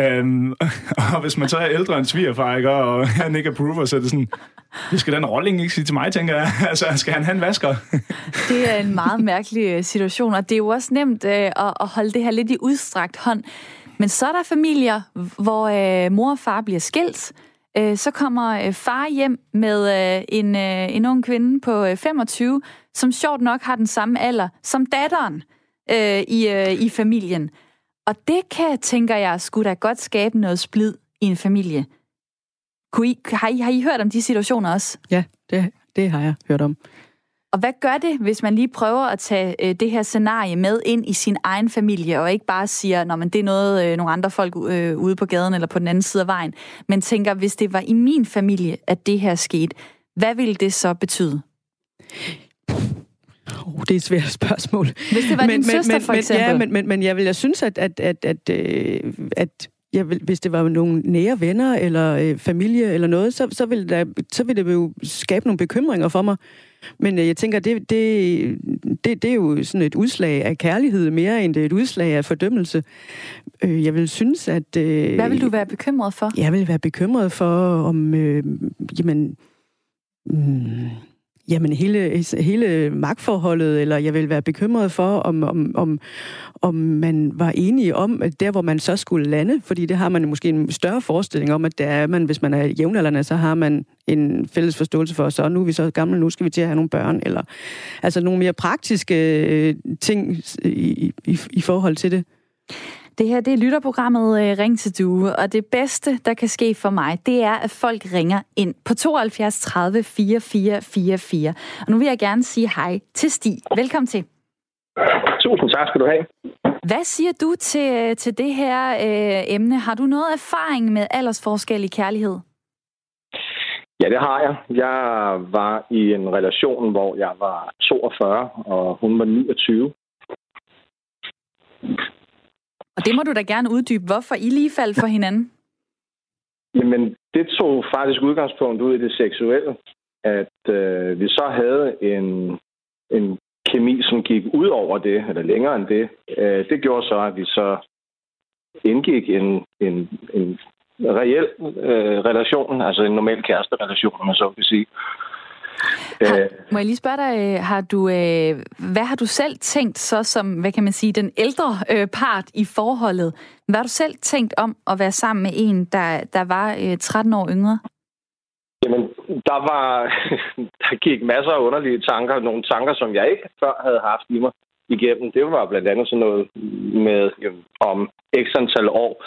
Øhm, og hvis man så er ældre end svigerfar, ikke, og han ikke approver, så er det sådan, det skal den rolling ikke sige til mig, tænker jeg. Altså, skal han have en vasker? det er en meget mærkelig øh, situation, og det er jo også nemt øh, at, at holde det her lidt i udstrakt hånd. Men så er der familier, hvor øh, mor og far bliver skilt, Øh, så kommer øh, far hjem med øh, en, øh, en ung kvinde på øh, 25, som sjovt nok har den samme alder som datteren øh, i, øh, i familien. Og det kan, tænker jeg, skulle da godt skabe noget splid i en familie. Kunne I, har, I, har I hørt om de situationer også? Ja, det, det har jeg hørt om. Og hvad gør det, hvis man lige prøver at tage øh, det her scenarie med ind i sin egen familie, og ikke bare siger, når det er noget, øh, nogle andre folk øh, ude på gaden eller på den anden side af vejen, men tænker, hvis det var i min familie, at det her skete, hvad ville det så betyde? Oh, det er et svært spørgsmål. Hvis det var men, din men, søster, men, for eksempel. Ja, men, men, men jeg vil jeg synes, at, at, at, at, øh, at jeg vil, hvis det var nogle nære venner eller øh, familie eller noget, så, så, ville der, så ville det jo skabe nogle bekymringer for mig. Men øh, jeg tænker, det, det, det, det er jo sådan et udslag af kærlighed mere, end det er et udslag af fordømmelse. Øh, jeg vil synes, at... Øh, Hvad vil du være bekymret for? Jeg vil være bekymret for, om... Øh, jamen... Mm, Jamen hele, hele magtforholdet, eller jeg vil være bekymret for, om, om, om, om man var enige om, at der hvor man så skulle lande, fordi det har man måske en større forestilling om, at der er man, hvis man er jævnaldrende, så har man en fælles forståelse for, så nu er vi så gamle, nu skal vi til at have nogle børn, eller altså nogle mere praktiske øh, ting i, i, i forhold til det. Det her det er lytterprogrammet øh, Ring til Due, og det bedste, der kan ske for mig, det er, at folk ringer ind på 72 30 44 44. Og nu vil jeg gerne sige hej til Stig. Velkommen til. Tusind tak skal du have. Hvad siger du til, øh, til det her øh, emne? Har du noget erfaring med aldersforskel i kærlighed? Ja, det har jeg. Jeg var i en relation, hvor jeg var 42, og hun var 29. Og det må du da gerne uddybe. Hvorfor I lige faldt for hinanden? Jamen, det tog faktisk udgangspunkt ud i det seksuelle. At øh, vi så havde en, en kemi, som gik ud over det, eller længere end det. Øh, det gjorde så, at vi så indgik en, en, en reel øh, relation, altså en normal kæresterelation, om man så kan sige. Har, øh. må jeg lige spørge dig, har du, øh, hvad har du selv tænkt så som, hvad kan man sige, den ældre øh, part i forholdet? Hvad har du selv tænkt om at være sammen med en, der, der var øh, 13 år yngre? Jamen, der var, der gik masser af underlige tanker, nogle tanker, som jeg ikke før havde haft i mig igennem. Det var blandt andet sådan noget med, jamen, om x antal år,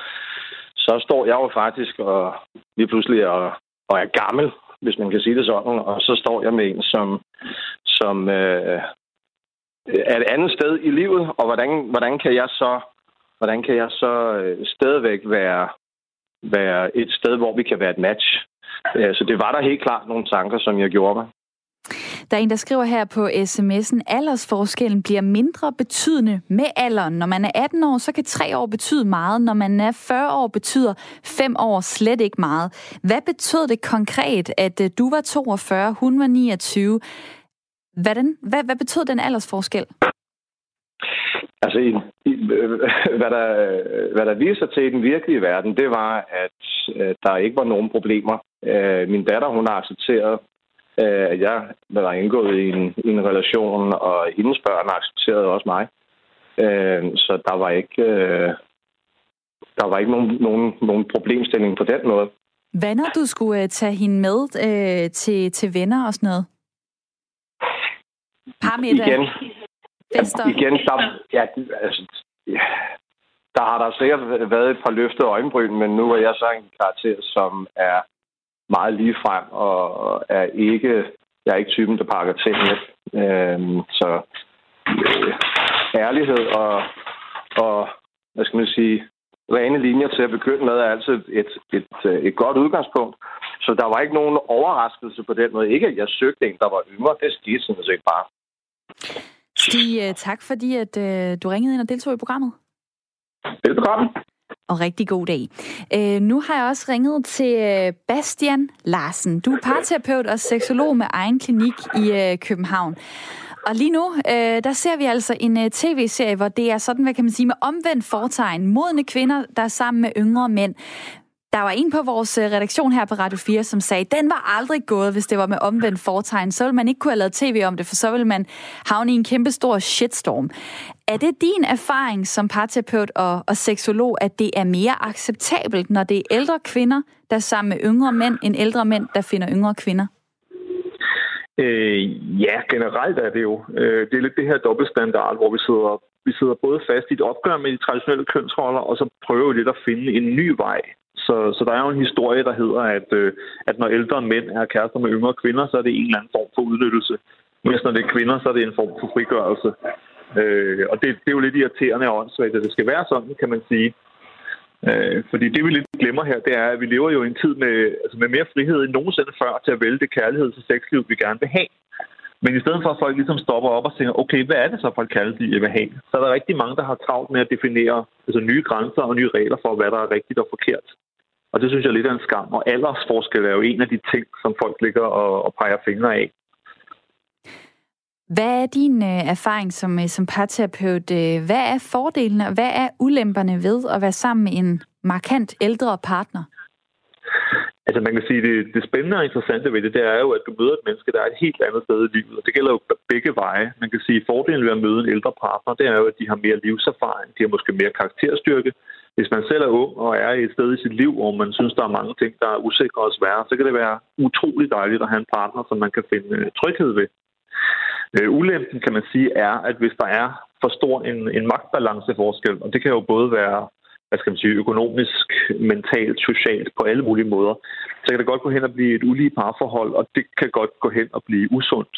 så står jeg jo faktisk og lige pludselig og, og er gammel, hvis man kan sige det sådan. Og så står jeg med en, som, som øh, er et andet sted i livet, og hvordan, hvordan kan jeg så hvordan kan jeg så øh, stadigvæk være, være et sted, hvor vi kan være et match. Øh, så det var der helt klart nogle tanker, som jeg gjorde mig. Der er en, der skriver her på sms'en, aldersforskellen bliver mindre betydende med alderen. Når man er 18 år, så kan 3 år betyde meget. Når man er 40 år, betyder 5 år slet ikke meget. Hvad betød det konkret, at øh, du var 42, hun var 29? Hvordan, hvad, hvad betød den aldersforskel? Altså, i, i, øh, hvad, der, øh, hvad der viser sig til i den virkelige verden, det var, at, at der ikke var nogen problemer. Øh, min datter, hun har accepteret at jeg var indgået i en, i en relation, og hendes børn accepterede også mig. Øh, så der var ikke, øh, der var ikke nogen, nogen, nogen problemstilling på den måde. Hvad når du skulle øh, tage hende med øh, til, til venner og sådan noget? Parmiddag? Igen, Fester? Igen, der, ja, altså, ja, der har der sikkert været et par løftede øjenbryn, men nu er jeg så en karakter, som er meget lige frem og er ikke, jeg er ikke typen, der pakker tingene. Øhm, så øh, ærlighed og, og, hvad skal man sige, rene linjer til at begynde med er altid et, et, et, et godt udgangspunkt. Så der var ikke nogen overraskelse på den måde. Ikke, at jeg søgte en, der var yngre. Det skete sådan set bare. Stig, øh, tak fordi at, øh, du ringede ind og deltog i programmet. Velbekomme og rigtig god dag. Øh, nu har jeg også ringet til øh, Bastian Larsen. Du er parterapeut og seksolog med egen klinik i øh, København. Og lige nu, øh, der ser vi altså en øh, tv-serie, hvor det er sådan, hvad kan man sige, med omvendt fortegn. Modne kvinder, der er sammen med yngre mænd. Der var en på vores øh, redaktion her på Radio 4, som sagde, den var aldrig gået, hvis det var med omvendt fortegn. Så ville man ikke kunne have lavet tv om det, for så ville man havne i en kæmpe stor shitstorm. Er det din erfaring som parterapeut og, og seksolog, at det er mere acceptabelt, når det er ældre kvinder, der er sammen med yngre mænd, end ældre mænd, der finder yngre kvinder? Øh, ja, generelt er det jo. Øh, det er lidt det her dobbeltstandard, hvor vi sidder, vi sidder både fast i et opgør med de traditionelle kønsroller, og så prøver vi lidt at finde en ny vej. Så, så der er jo en historie, der hedder, at, øh, at når ældre mænd er kærester med yngre kvinder, så er det en eller anden form for udnyttelse. Mens når det er kvinder, så er det en form for frigørelse. Øh, og det, det er jo lidt irriterende og åndssvagt, at det skal være sådan, kan man sige. Øh, fordi det, vi lidt glemmer her, det er, at vi lever jo i en tid med, altså med mere frihed end nogensinde før til at vælge det kærligheds- og sexliv, vi gerne vil have. Men i stedet for, at folk ligesom stopper op og tænker, okay, hvad er det så for et kærlighed, jeg vil have? Så er der rigtig mange, der har travlt med at definere altså, nye grænser og nye regler for, hvad der er rigtigt og forkert. Og det synes jeg lidt er en skam. Og aldersforskel er jo en af de ting, som folk ligger og, og peger fingre af. Hvad er din øh, erfaring som, øh, som parterapeut? Øh, hvad er fordelene og hvad er ulemperne ved at være sammen med en markant ældre partner? Altså man kan sige, det, det spændende og interessante ved det, det er jo, at du møder et menneske, der er et helt andet sted i livet. Og det gælder jo begge veje. Man kan sige, at fordelen ved at møde en ældre partner, det er jo, at de har mere livserfaring, de har måske mere karakterstyrke. Hvis man selv er ung og er et sted i sit liv, hvor man synes, der er mange ting, der er usikre og svære, så kan det være utrolig dejligt at have en partner, som man kan finde øh, tryghed ved. Øh, ulempen, kan man sige, er, at hvis der er for stor en, en magtbalanceforskel, og det kan jo både være hvad skal man sige, økonomisk, mentalt, socialt, på alle mulige måder, så kan det godt gå hen og blive et ulige parforhold, og det kan godt gå hen og blive usundt.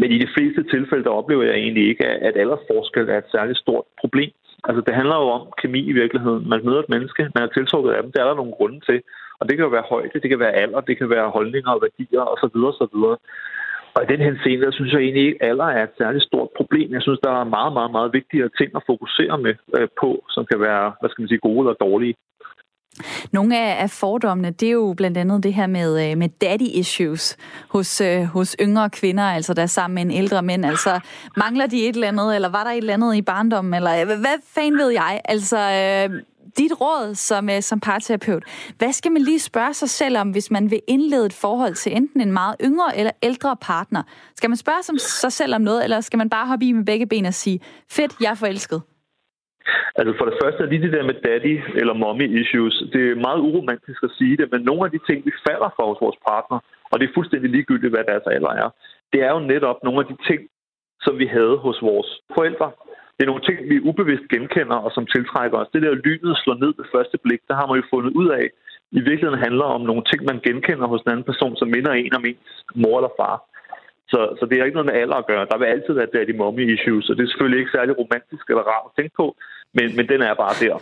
Men i de fleste tilfælde, der oplever jeg egentlig ikke, at aldersforskel er et særligt stort problem. Altså, det handler jo om kemi i virkeligheden. Man møder et menneske, man er tiltrukket af dem, det er der nogle grunde til. Og det kan jo være højde, det kan være alder, det kan være holdninger og værdier osv. osv. Og i den henseende, der synes jeg egentlig ikke, at alder er et særligt stort problem. Jeg synes, der er meget, meget, meget vigtigere ting at fokusere med øh, på, som kan være, hvad skal man sige, gode eller dårlige. Nogle af fordommene, det er jo blandt andet det her med, øh, med daddy issues hos, øh, hos yngre kvinder, altså der er sammen med en ældre mænd. Altså, mangler de et eller andet, eller var der et eller andet i barndommen, eller øh, hvad fanden ved jeg? Altså, øh, dit råd som, som parterapeut, hvad skal man lige spørge sig selv om, hvis man vil indlede et forhold til enten en meget yngre eller ældre partner? Skal man spørge sig selv om noget, eller skal man bare hoppe i med begge ben og sige, fedt, jeg er forelsket? Altså for det første er lige det der med daddy eller mommy issues. Det er meget uromantisk at sige det, men nogle af de ting, vi falder for hos vores partner, og det er fuldstændig ligegyldigt, hvad deres alder er, det er jo netop nogle af de ting, som vi havde hos vores forældre. Det er nogle ting, vi ubevidst genkender og som tiltrækker os. Det der lynet slår ned ved første blik, der har man jo fundet ud af, i virkeligheden handler om nogle ting, man genkender hos en anden person, som minder en om ens mor eller far. Så, så det har ikke noget med alder at gøre. Der vil altid være daddy mommy issues, og det er selvfølgelig ikke særlig romantisk eller rart at tænke på, men, men den er bare der.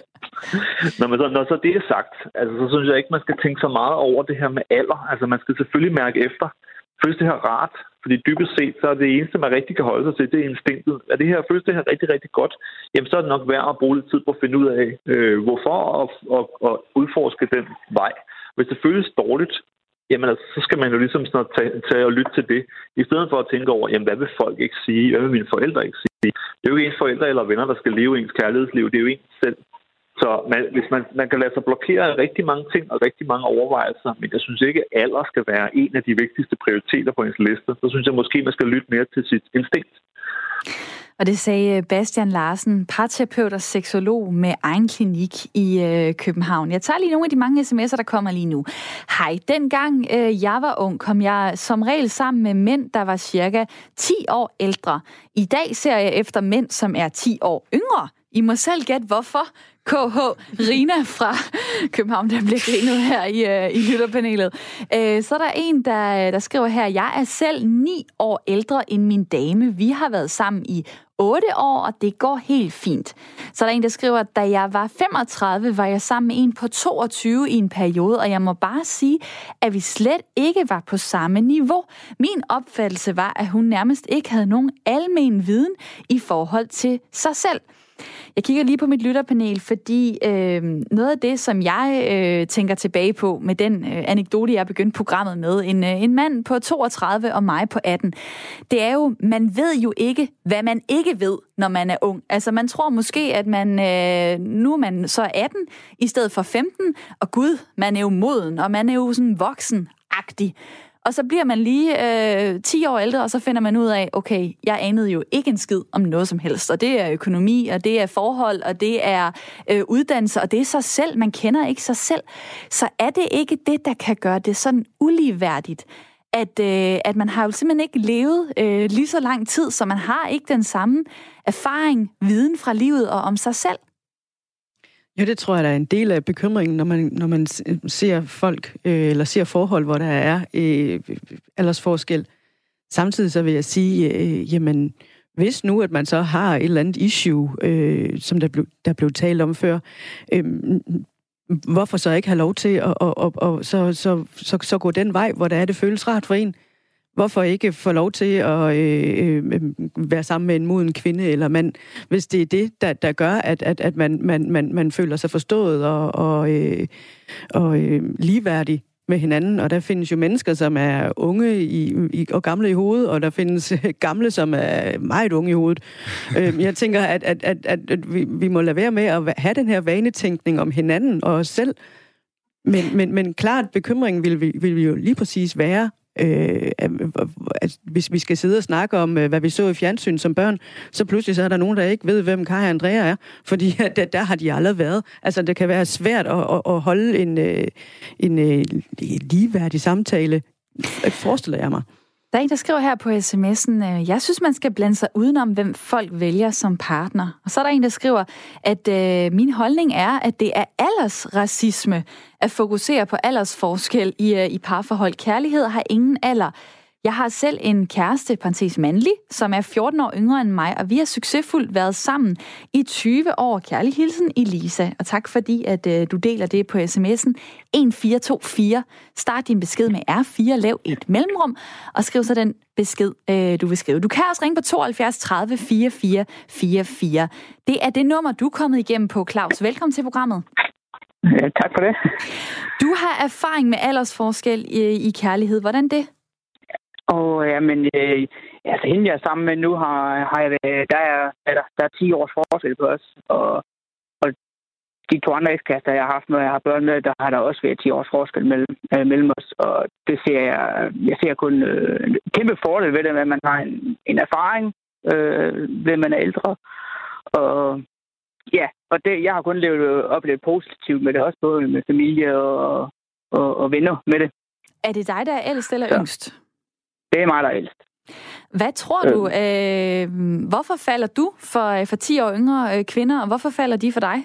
Når, man så, når så det er sagt, altså, så synes jeg ikke, man skal tænke så meget over det her med alder. Altså man skal selvfølgelig mærke efter. Føles det her rart? Fordi dybest set, så er det eneste, man rigtig kan holde sig til, det er instinktet. Er det her, føles det her rigtig, rigtig godt? Jamen, så er det nok værd at bruge lidt tid på at finde ud af, øh, hvorfor og, og, og udforske den vej. Hvis det føles dårligt, jamen altså, så skal man jo ligesom sådan tage, tage og lytte til det, i stedet for at tænke over, jamen hvad vil folk ikke sige, hvad vil mine forældre ikke sige. Det er jo ikke ens forældre eller venner, der skal leve ens kærlighedsliv, det er jo ens selv. Så man, hvis man, man kan lade sig blokere af rigtig mange ting og rigtig mange overvejelser, men jeg synes ikke, at alder skal være en af de vigtigste prioriteter på ens liste. Så synes jeg måske, man skal lytte mere til sit instinkt. Og det sagde øh, Bastian Larsen, parterapeut og seksolog med egen klinik i øh, København. Jeg tager lige nogle af de mange sms'er, der kommer lige nu. Hej, dengang øh, jeg var ung, kom jeg som regel sammen med mænd, der var cirka 10 år ældre. I dag ser jeg efter mænd, som er 10 år yngre. I må selv gætte, hvorfor. KH Rina fra København, der bliver grinet her i, uh, i lytterpanelet. Uh, så er der en, der, der skriver her, jeg er selv ni år ældre end min dame. Vi har været sammen i 8 år, og det går helt fint. Så er der en, der skriver, at da jeg var 35, var jeg sammen med en på 22 i en periode, og jeg må bare sige, at vi slet ikke var på samme niveau. Min opfattelse var, at hun nærmest ikke havde nogen almen viden i forhold til sig selv. Jeg kigger lige på mit lytterpanel, fordi øh, noget af det, som jeg øh, tænker tilbage på med den øh, anekdote, jeg begyndte programmet med, en, øh, en mand på 32 og mig på 18, det er jo, man ved jo ikke, hvad man ikke ved, når man er ung. Altså man tror måske, at man øh, nu er man så 18 i stedet for 15, og gud, man er jo moden, og man er jo sådan voksen-agtig. Og så bliver man lige øh, 10 år ældre, og så finder man ud af, okay, jeg anede jo ikke en skid om noget som helst. Og det er økonomi, og det er forhold, og det er øh, uddannelse, og det er sig selv. Man kender ikke sig selv. Så er det ikke det, der kan gøre det sådan uligeværdigt, at, øh, at man har jo simpelthen ikke levet øh, lige så lang tid, så man har ikke den samme erfaring, viden fra livet og om sig selv. Ja, det tror jeg, der er en del af bekymringen, når man, når man ser folk, øh, eller ser forhold, hvor der er øh, aldersforskel. Samtidig så vil jeg sige, øh, jamen, hvis nu, at man så har et eller andet issue, øh, som der blev, der blev talt om før, øh, hvorfor så ikke have lov til at og, og, og, så, så, så, så gå den vej, hvor der er, det føles rart for en? Hvorfor ikke få lov til at øh, øh, øh, være sammen med en moden kvinde eller mand, hvis det er det, der, der gør, at, at, at man, man, man, man føler sig forstået og, og, øh, og øh, ligeværdig med hinanden, og der findes jo mennesker, som er unge i, i, og gamle i hovedet, og der findes gamle, som er meget unge i hovedet. øhm, jeg tænker, at, at, at, at, at vi, vi må lade være med at have den her vanetænkning om hinanden og os selv. Men, men, men klart, bekymringen vil vi, vil vi jo lige præcis være, øh, at hvis vi skal sidde og snakke om, øh, hvad vi så i fjernsyn som børn, så pludselig så er der nogen, der ikke ved, hvem Kaja og Andrea er, fordi der, der har de aldrig været. Altså, det kan være svært at, at, at holde en, øh, en, øh, en ligeværdig samtale, forestiller jeg mig. Der er en, der skriver her på sms'en, øh, jeg synes, man skal blande sig udenom, hvem folk vælger som partner. Og så er der en, der skriver, at øh, min holdning er, at det er aldersracisme at fokusere på aldersforskel i, øh, i parforhold. Kærlighed har ingen alder. Jeg har selv en kæreste, parentes mandlig, som er 14 år yngre end mig, og vi har succesfuldt været sammen i 20 år. Kærlig hilsen, Elisa. Og tak fordi, at øh, du deler det på sms'en 1424. Start din besked med R4, lav et mellemrum, og skriv så den besked, øh, du vil skrive. Du kan også ringe på 72 30 44 44. Det er det nummer, du er kommet igennem på, Claus. Velkommen til programmet. Ja, tak for det. Du har erfaring med aldersforskel i, i kærlighed. Hvordan det? Og ja, men øh, altså hende jeg er sammen med nu, har, har jeg, der, er, der, der er 10 års forskel på os. Og, og de to andre ekskaster, jeg har haft, når jeg har børn med, der har der også været 10 års forskel mellem, øh, mellem os. Og det ser jeg, jeg ser kun øh, en kæmpe fordel ved det, at man har en, en erfaring, øh, ved man er ældre. Og ja, og det, jeg har kun levet, oplevet positivt med det, også både med familie og, og, og venner med det. Er det dig, der er ældst eller Ja. yngst? Det er mig, der er ældst. Hvad tror du, øh, hvorfor falder du for, for 10 år yngre øh, kvinder, og hvorfor falder de for dig?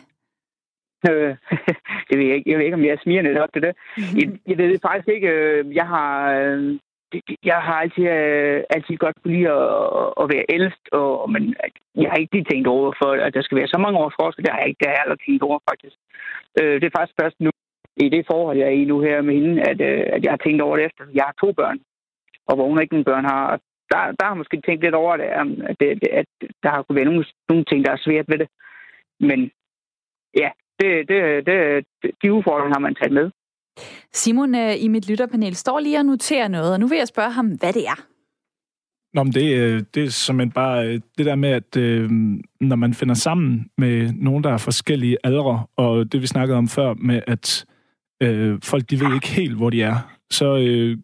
Øh, det ved jeg ikke. Jeg ved ikke, om jeg er smirende nok til det. Jeg, jeg ved det faktisk ikke. øh, Jeg har, øh, jeg har altid, øh, altid godt kunne lide at, at være ældst, og, men jeg har ikke lige tænkt over, for at der skal være så mange års forskel. Det har jeg ikke, det har jeg aldrig tænkt over, faktisk. Øh, Det er faktisk først nu, i det forhold, jeg er i nu her med hende, at, øh, at jeg har tænkt over det efter. Jeg har to børn, og hvor hun ikke nogen børn har. Og Der, der har måske tænkt lidt over det, at, det, at der har kunne være nogle, nogle ting, der er svært ved det. Men ja, det, det, det, de udfordringer har man taget med. Simon øh, i mit lytterpanel står lige og noterer noget, og nu vil jeg spørge ham, hvad det er. Nå, men det, øh, det er simpelthen bare øh, det der med, at øh, når man finder sammen med nogen, der er forskellige aldre, og det vi snakkede om før med, at øh, folk de ved ikke helt, hvor de er, så... Øh,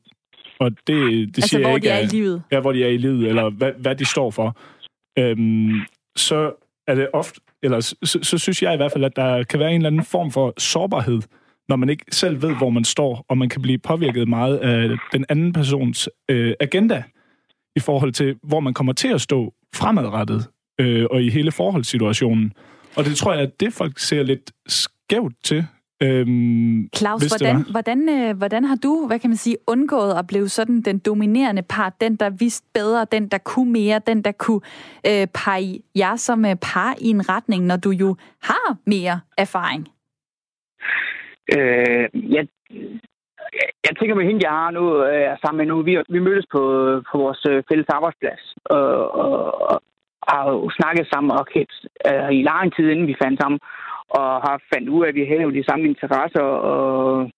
og det, det Altså, siger jeg hvor ikke, de er i livet. Ja, hvor de er i livet, eller hvad, hvad de står for. Øhm, så er det ofte, eller så, så, så synes jeg i hvert fald, at der kan være en eller anden form for sårbarhed, når man ikke selv ved, hvor man står, og man kan blive påvirket meget af den anden persons øh, agenda i forhold til, hvor man kommer til at stå fremadrettet øh, og i hele forholdssituationen. Og det tror jeg, at det folk ser lidt skævt til. Øhm, Claus, hvordan, hvordan, øh, hvordan har du, hvad kan man sige, undgået at blive sådan den dominerende part, den der vidste bedre, den der kunne mere, den der kunne øh, pege jer som øh, par i en retning, når du jo har mere erfaring? Øh, jeg, jeg, tænker med hende, jeg har nu, øh, sammen med nu, vi, vi mødtes på, på vores øh, fælles arbejdsplads, og, og, og, har jo snakket sammen og kendt øh, i lang tid, inden vi fandt sammen, og har fandt ud af, at vi havde jo de samme interesser, og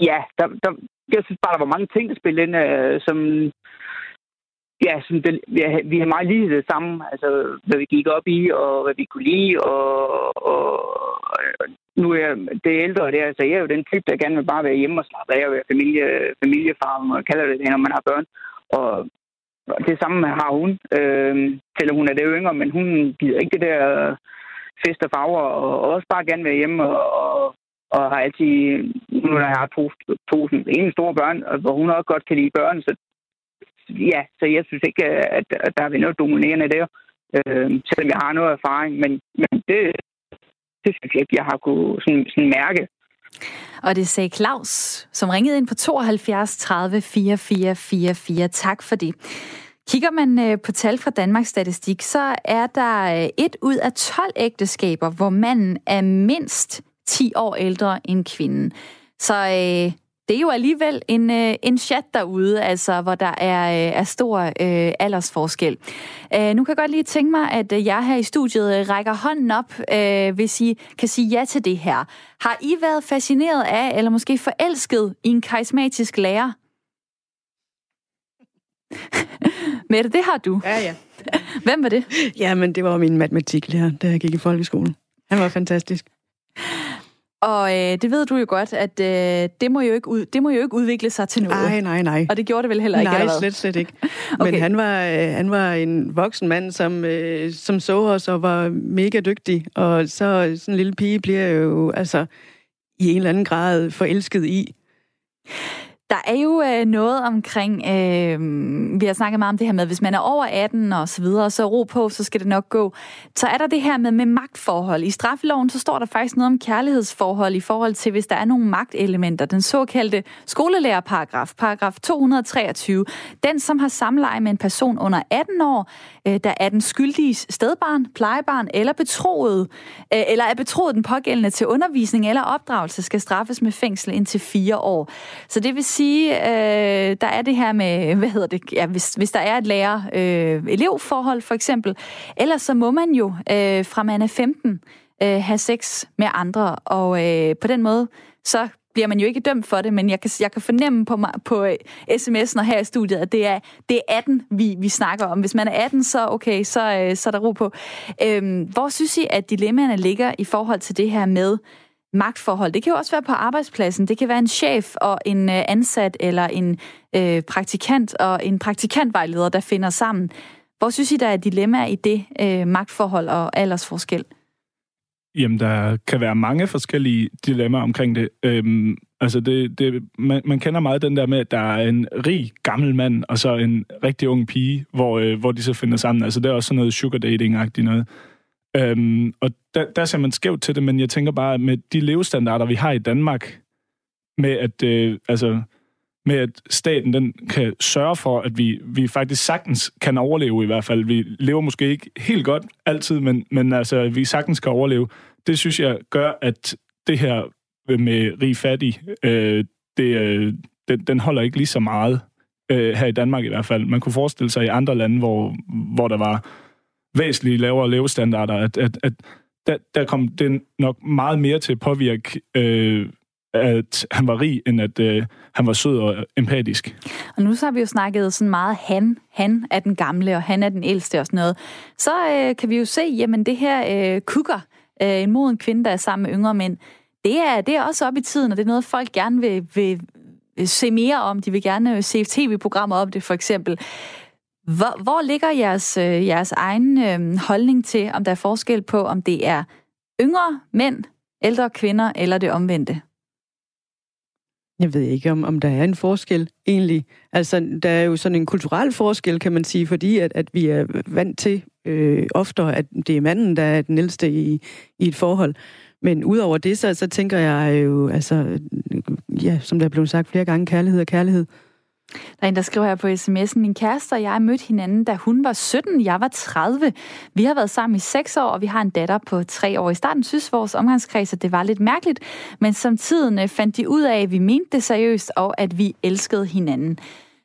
ja, der, der, jeg synes bare, der var mange ting, der spillede ind, øh, som, ja, som det, vi, vi har meget lige det samme, altså hvad vi gik op i, og hvad vi kunne lide, og, og nu er jeg det ældre det er, altså jeg er jo den type, der gerne vil bare være hjemme og slappe af og være familie, familiefar, man kalder det det, når man har børn. Og det samme har hun, øh, selvom hun er det yngre, men hun gider ikke det der fest og farver, og også bare gerne være hjemme, og, og, og har altid, nu har jeg har to, to en store børn, hvor hun også godt kan lide børn, så ja, så jeg synes ikke, at, at der er noget dominerende der, øh, selvom jeg har noget erfaring, men, men det, det synes jeg ikke, jeg har kunnet sådan, sådan mærke. Og det sagde Claus, som ringede ind på 72 30 44 44. Tak for det. Kigger man øh, på tal fra Danmarks Statistik, så er der øh, et ud af 12 ægteskaber, hvor manden er mindst 10 år ældre end kvinden. Så øh, det er jo alligevel en, øh, en chat derude, altså, hvor der er, øh, er stor øh, aldersforskel. Øh, nu kan jeg godt lige tænke mig, at øh, jeg her i studiet øh, rækker hånden op, øh, hvis I kan sige ja til det her. Har I været fascineret af, eller måske forelsket i en karismatisk lærer? Mette, det har du. Ja, ja. Hvem var det? Jamen, det var min matematiklærer, da jeg gik i folkeskolen. Han var fantastisk. Og øh, det ved du jo godt, at øh, det, må jo ikke ud, det må jo ikke udvikle sig til noget. Nej, nej, nej. Og det gjorde det vel heller ikke? Nej, slet, slet ikke. okay. Men han var, øh, han var en voksen mand, som, øh, som så os og var mega dygtig. Og så sådan en lille pige bliver jo altså i en eller anden grad forelsket i. Der er jo øh, noget omkring, øh, vi har snakket meget om det her med, hvis man er over 18 og så videre, så ro på, så skal det nok gå. Så er der det her med, med magtforhold. I straffeloven, så står der faktisk noget om kærlighedsforhold i forhold til, hvis der er nogle magtelementer. Den såkaldte skolelærerparagraf, paragraf 223. Den, som har samleje med en person under 18 år, Øh, der er den skyldige stedbarn, plejebarn eller betroet, øh, eller er betroet den pågældende til undervisning eller opdragelse, skal straffes med fængsel indtil fire år. Så det vil sige, øh, der er det her med, hvad hedder det, ja, hvis, hvis der er et lærer-elevforhold for eksempel, ellers så må man jo fra man er 15 have sex med andre, og på den måde, så bliver man jo ikke dømt for det, men jeg kan, jeg kan fornemme på, mig, på øh, sms'en og her i studiet, at det er, det er 18, vi, vi snakker om. Hvis man er 18, så okay, så, øh, så er der ro på. Øhm, hvor synes I, at dilemmaerne ligger i forhold til det her med magtforhold? Det kan jo også være på arbejdspladsen. Det kan være en chef og en øh, ansat, eller en øh, praktikant og en praktikantvejleder, der finder sammen. Hvor synes I, der er dilemmaer i det øh, magtforhold og aldersforskel? Jamen, der kan være mange forskellige dilemmaer omkring det. Øhm, altså, det, det, man, man kender meget den der med, at der er en rig gammel mand, og så en rigtig ung pige, hvor, øh, hvor de så finder sammen. Altså, det er også sådan noget sugar dating-agtigt noget. Øhm, og der, der ser man skævt til det, men jeg tænker bare, med de levestandarder, vi har i Danmark, med at, øh, altså, med at staten den kan sørge for, at vi, vi faktisk sagtens kan overleve i hvert fald. Vi lever måske ikke helt godt altid, men, men altså, vi sagtens kan overleve. Det synes jeg gør, at det her med rig fattig, øh, det, øh, den, den holder ikke lige så meget øh, her i Danmark i hvert fald. Man kunne forestille sig i andre lande, hvor, hvor der var væsentligt lavere levestandarder, at, at, at der, der kom det nok meget mere til at påvirke øh, at han var rig, end at øh, han var sød og empatisk. Og nu så har vi jo snakket sådan meget han. Han er den gamle, og han er den ældste og sådan noget. Så øh, kan vi jo se, jamen det her øh, kukker, øh, en moden kvinde, der er sammen med yngre mænd, det er, det er også op i tiden, og det er noget, folk gerne vil, vil, se mere om. De vil gerne se tv-programmer om det, for eksempel. Hvor, hvor ligger jeres, øh, jeres egen øh, holdning til, om der er forskel på, om det er yngre mænd, ældre kvinder eller det omvendte? Jeg ved ikke, om, om der er en forskel egentlig. Altså, der er jo sådan en kulturel forskel, kan man sige, fordi at, at vi er vant til øh, oftere, at det er manden, der er den ældste i, i et forhold. Men udover det, så, så tænker jeg jo, altså, ja, som der er blevet sagt flere gange, kærlighed og kærlighed. Der er en, der skriver her på sms'en, min kæreste og jeg mødte hinanden, da hun var 17, jeg var 30. Vi har været sammen i 6 år, og vi har en datter på 3 år. I starten synes vores omgangskreds, at det var lidt mærkeligt, men som tiden øh, fandt de ud af, at vi mente det seriøst, og at vi elskede hinanden.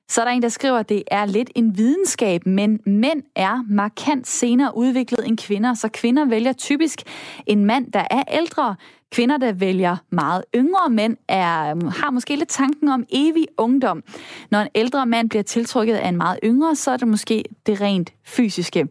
Så er der en, der skriver, at det er lidt en videnskab, men mænd er markant senere udviklet end kvinder, så kvinder vælger typisk en mand, der er ældre. Kvinder, der vælger meget yngre mænd, er, har måske lidt tanken om evig ungdom. Når en ældre mand bliver tiltrykket af en meget yngre, så er det måske det rent fysiske.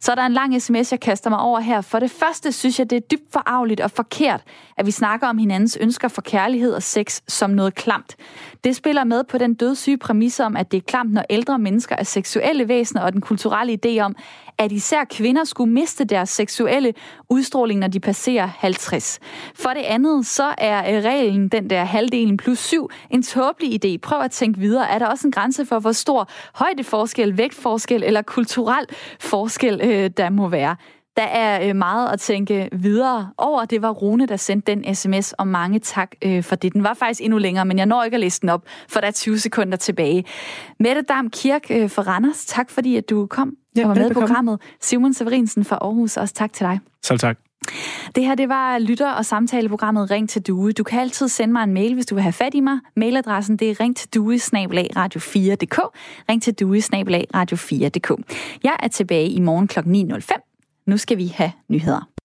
Så er der en lang sms, jeg kaster mig over her. For det første synes jeg, det er dybt forarveligt og forkert, at vi snakker om hinandens ønsker for kærlighed og sex som noget klamt. Det spiller med på den dødssyge præmis om, at det er klamt, når ældre mennesker er seksuelle væsener, og den kulturelle idé om, at især kvinder skulle miste deres seksuelle udstråling, når de passerer 50. For det andet, så er øh, reglen, den der halvdelen plus syv, en tåbelig idé. Prøv at tænke videre. Er der også en grænse for, hvor stor højdeforskel, vægtforskel eller kulturel forskel øh, der må være? Der er øh, meget at tænke videre over. Det var Rune, der sendte den sms, og mange tak øh, for det. Den var faktisk endnu længere, men jeg når ikke at læse den op, for der er 20 sekunder tilbage. Mette Dam Kirk øh, for Randers, tak fordi at du kom ja, og var med i programmet. Simon Severinsen fra Aarhus, også tak til dig. Selv tak. Det her, det var lytter- og samtaleprogrammet Ring til Due. Du kan altid sende mig en mail, hvis du vil have fat i mig. Mailadressen, det er ring til due radio4.dk. Ring til due radio4.dk. Jeg er tilbage i morgen kl. 9.05. Nu skal vi have nyheder.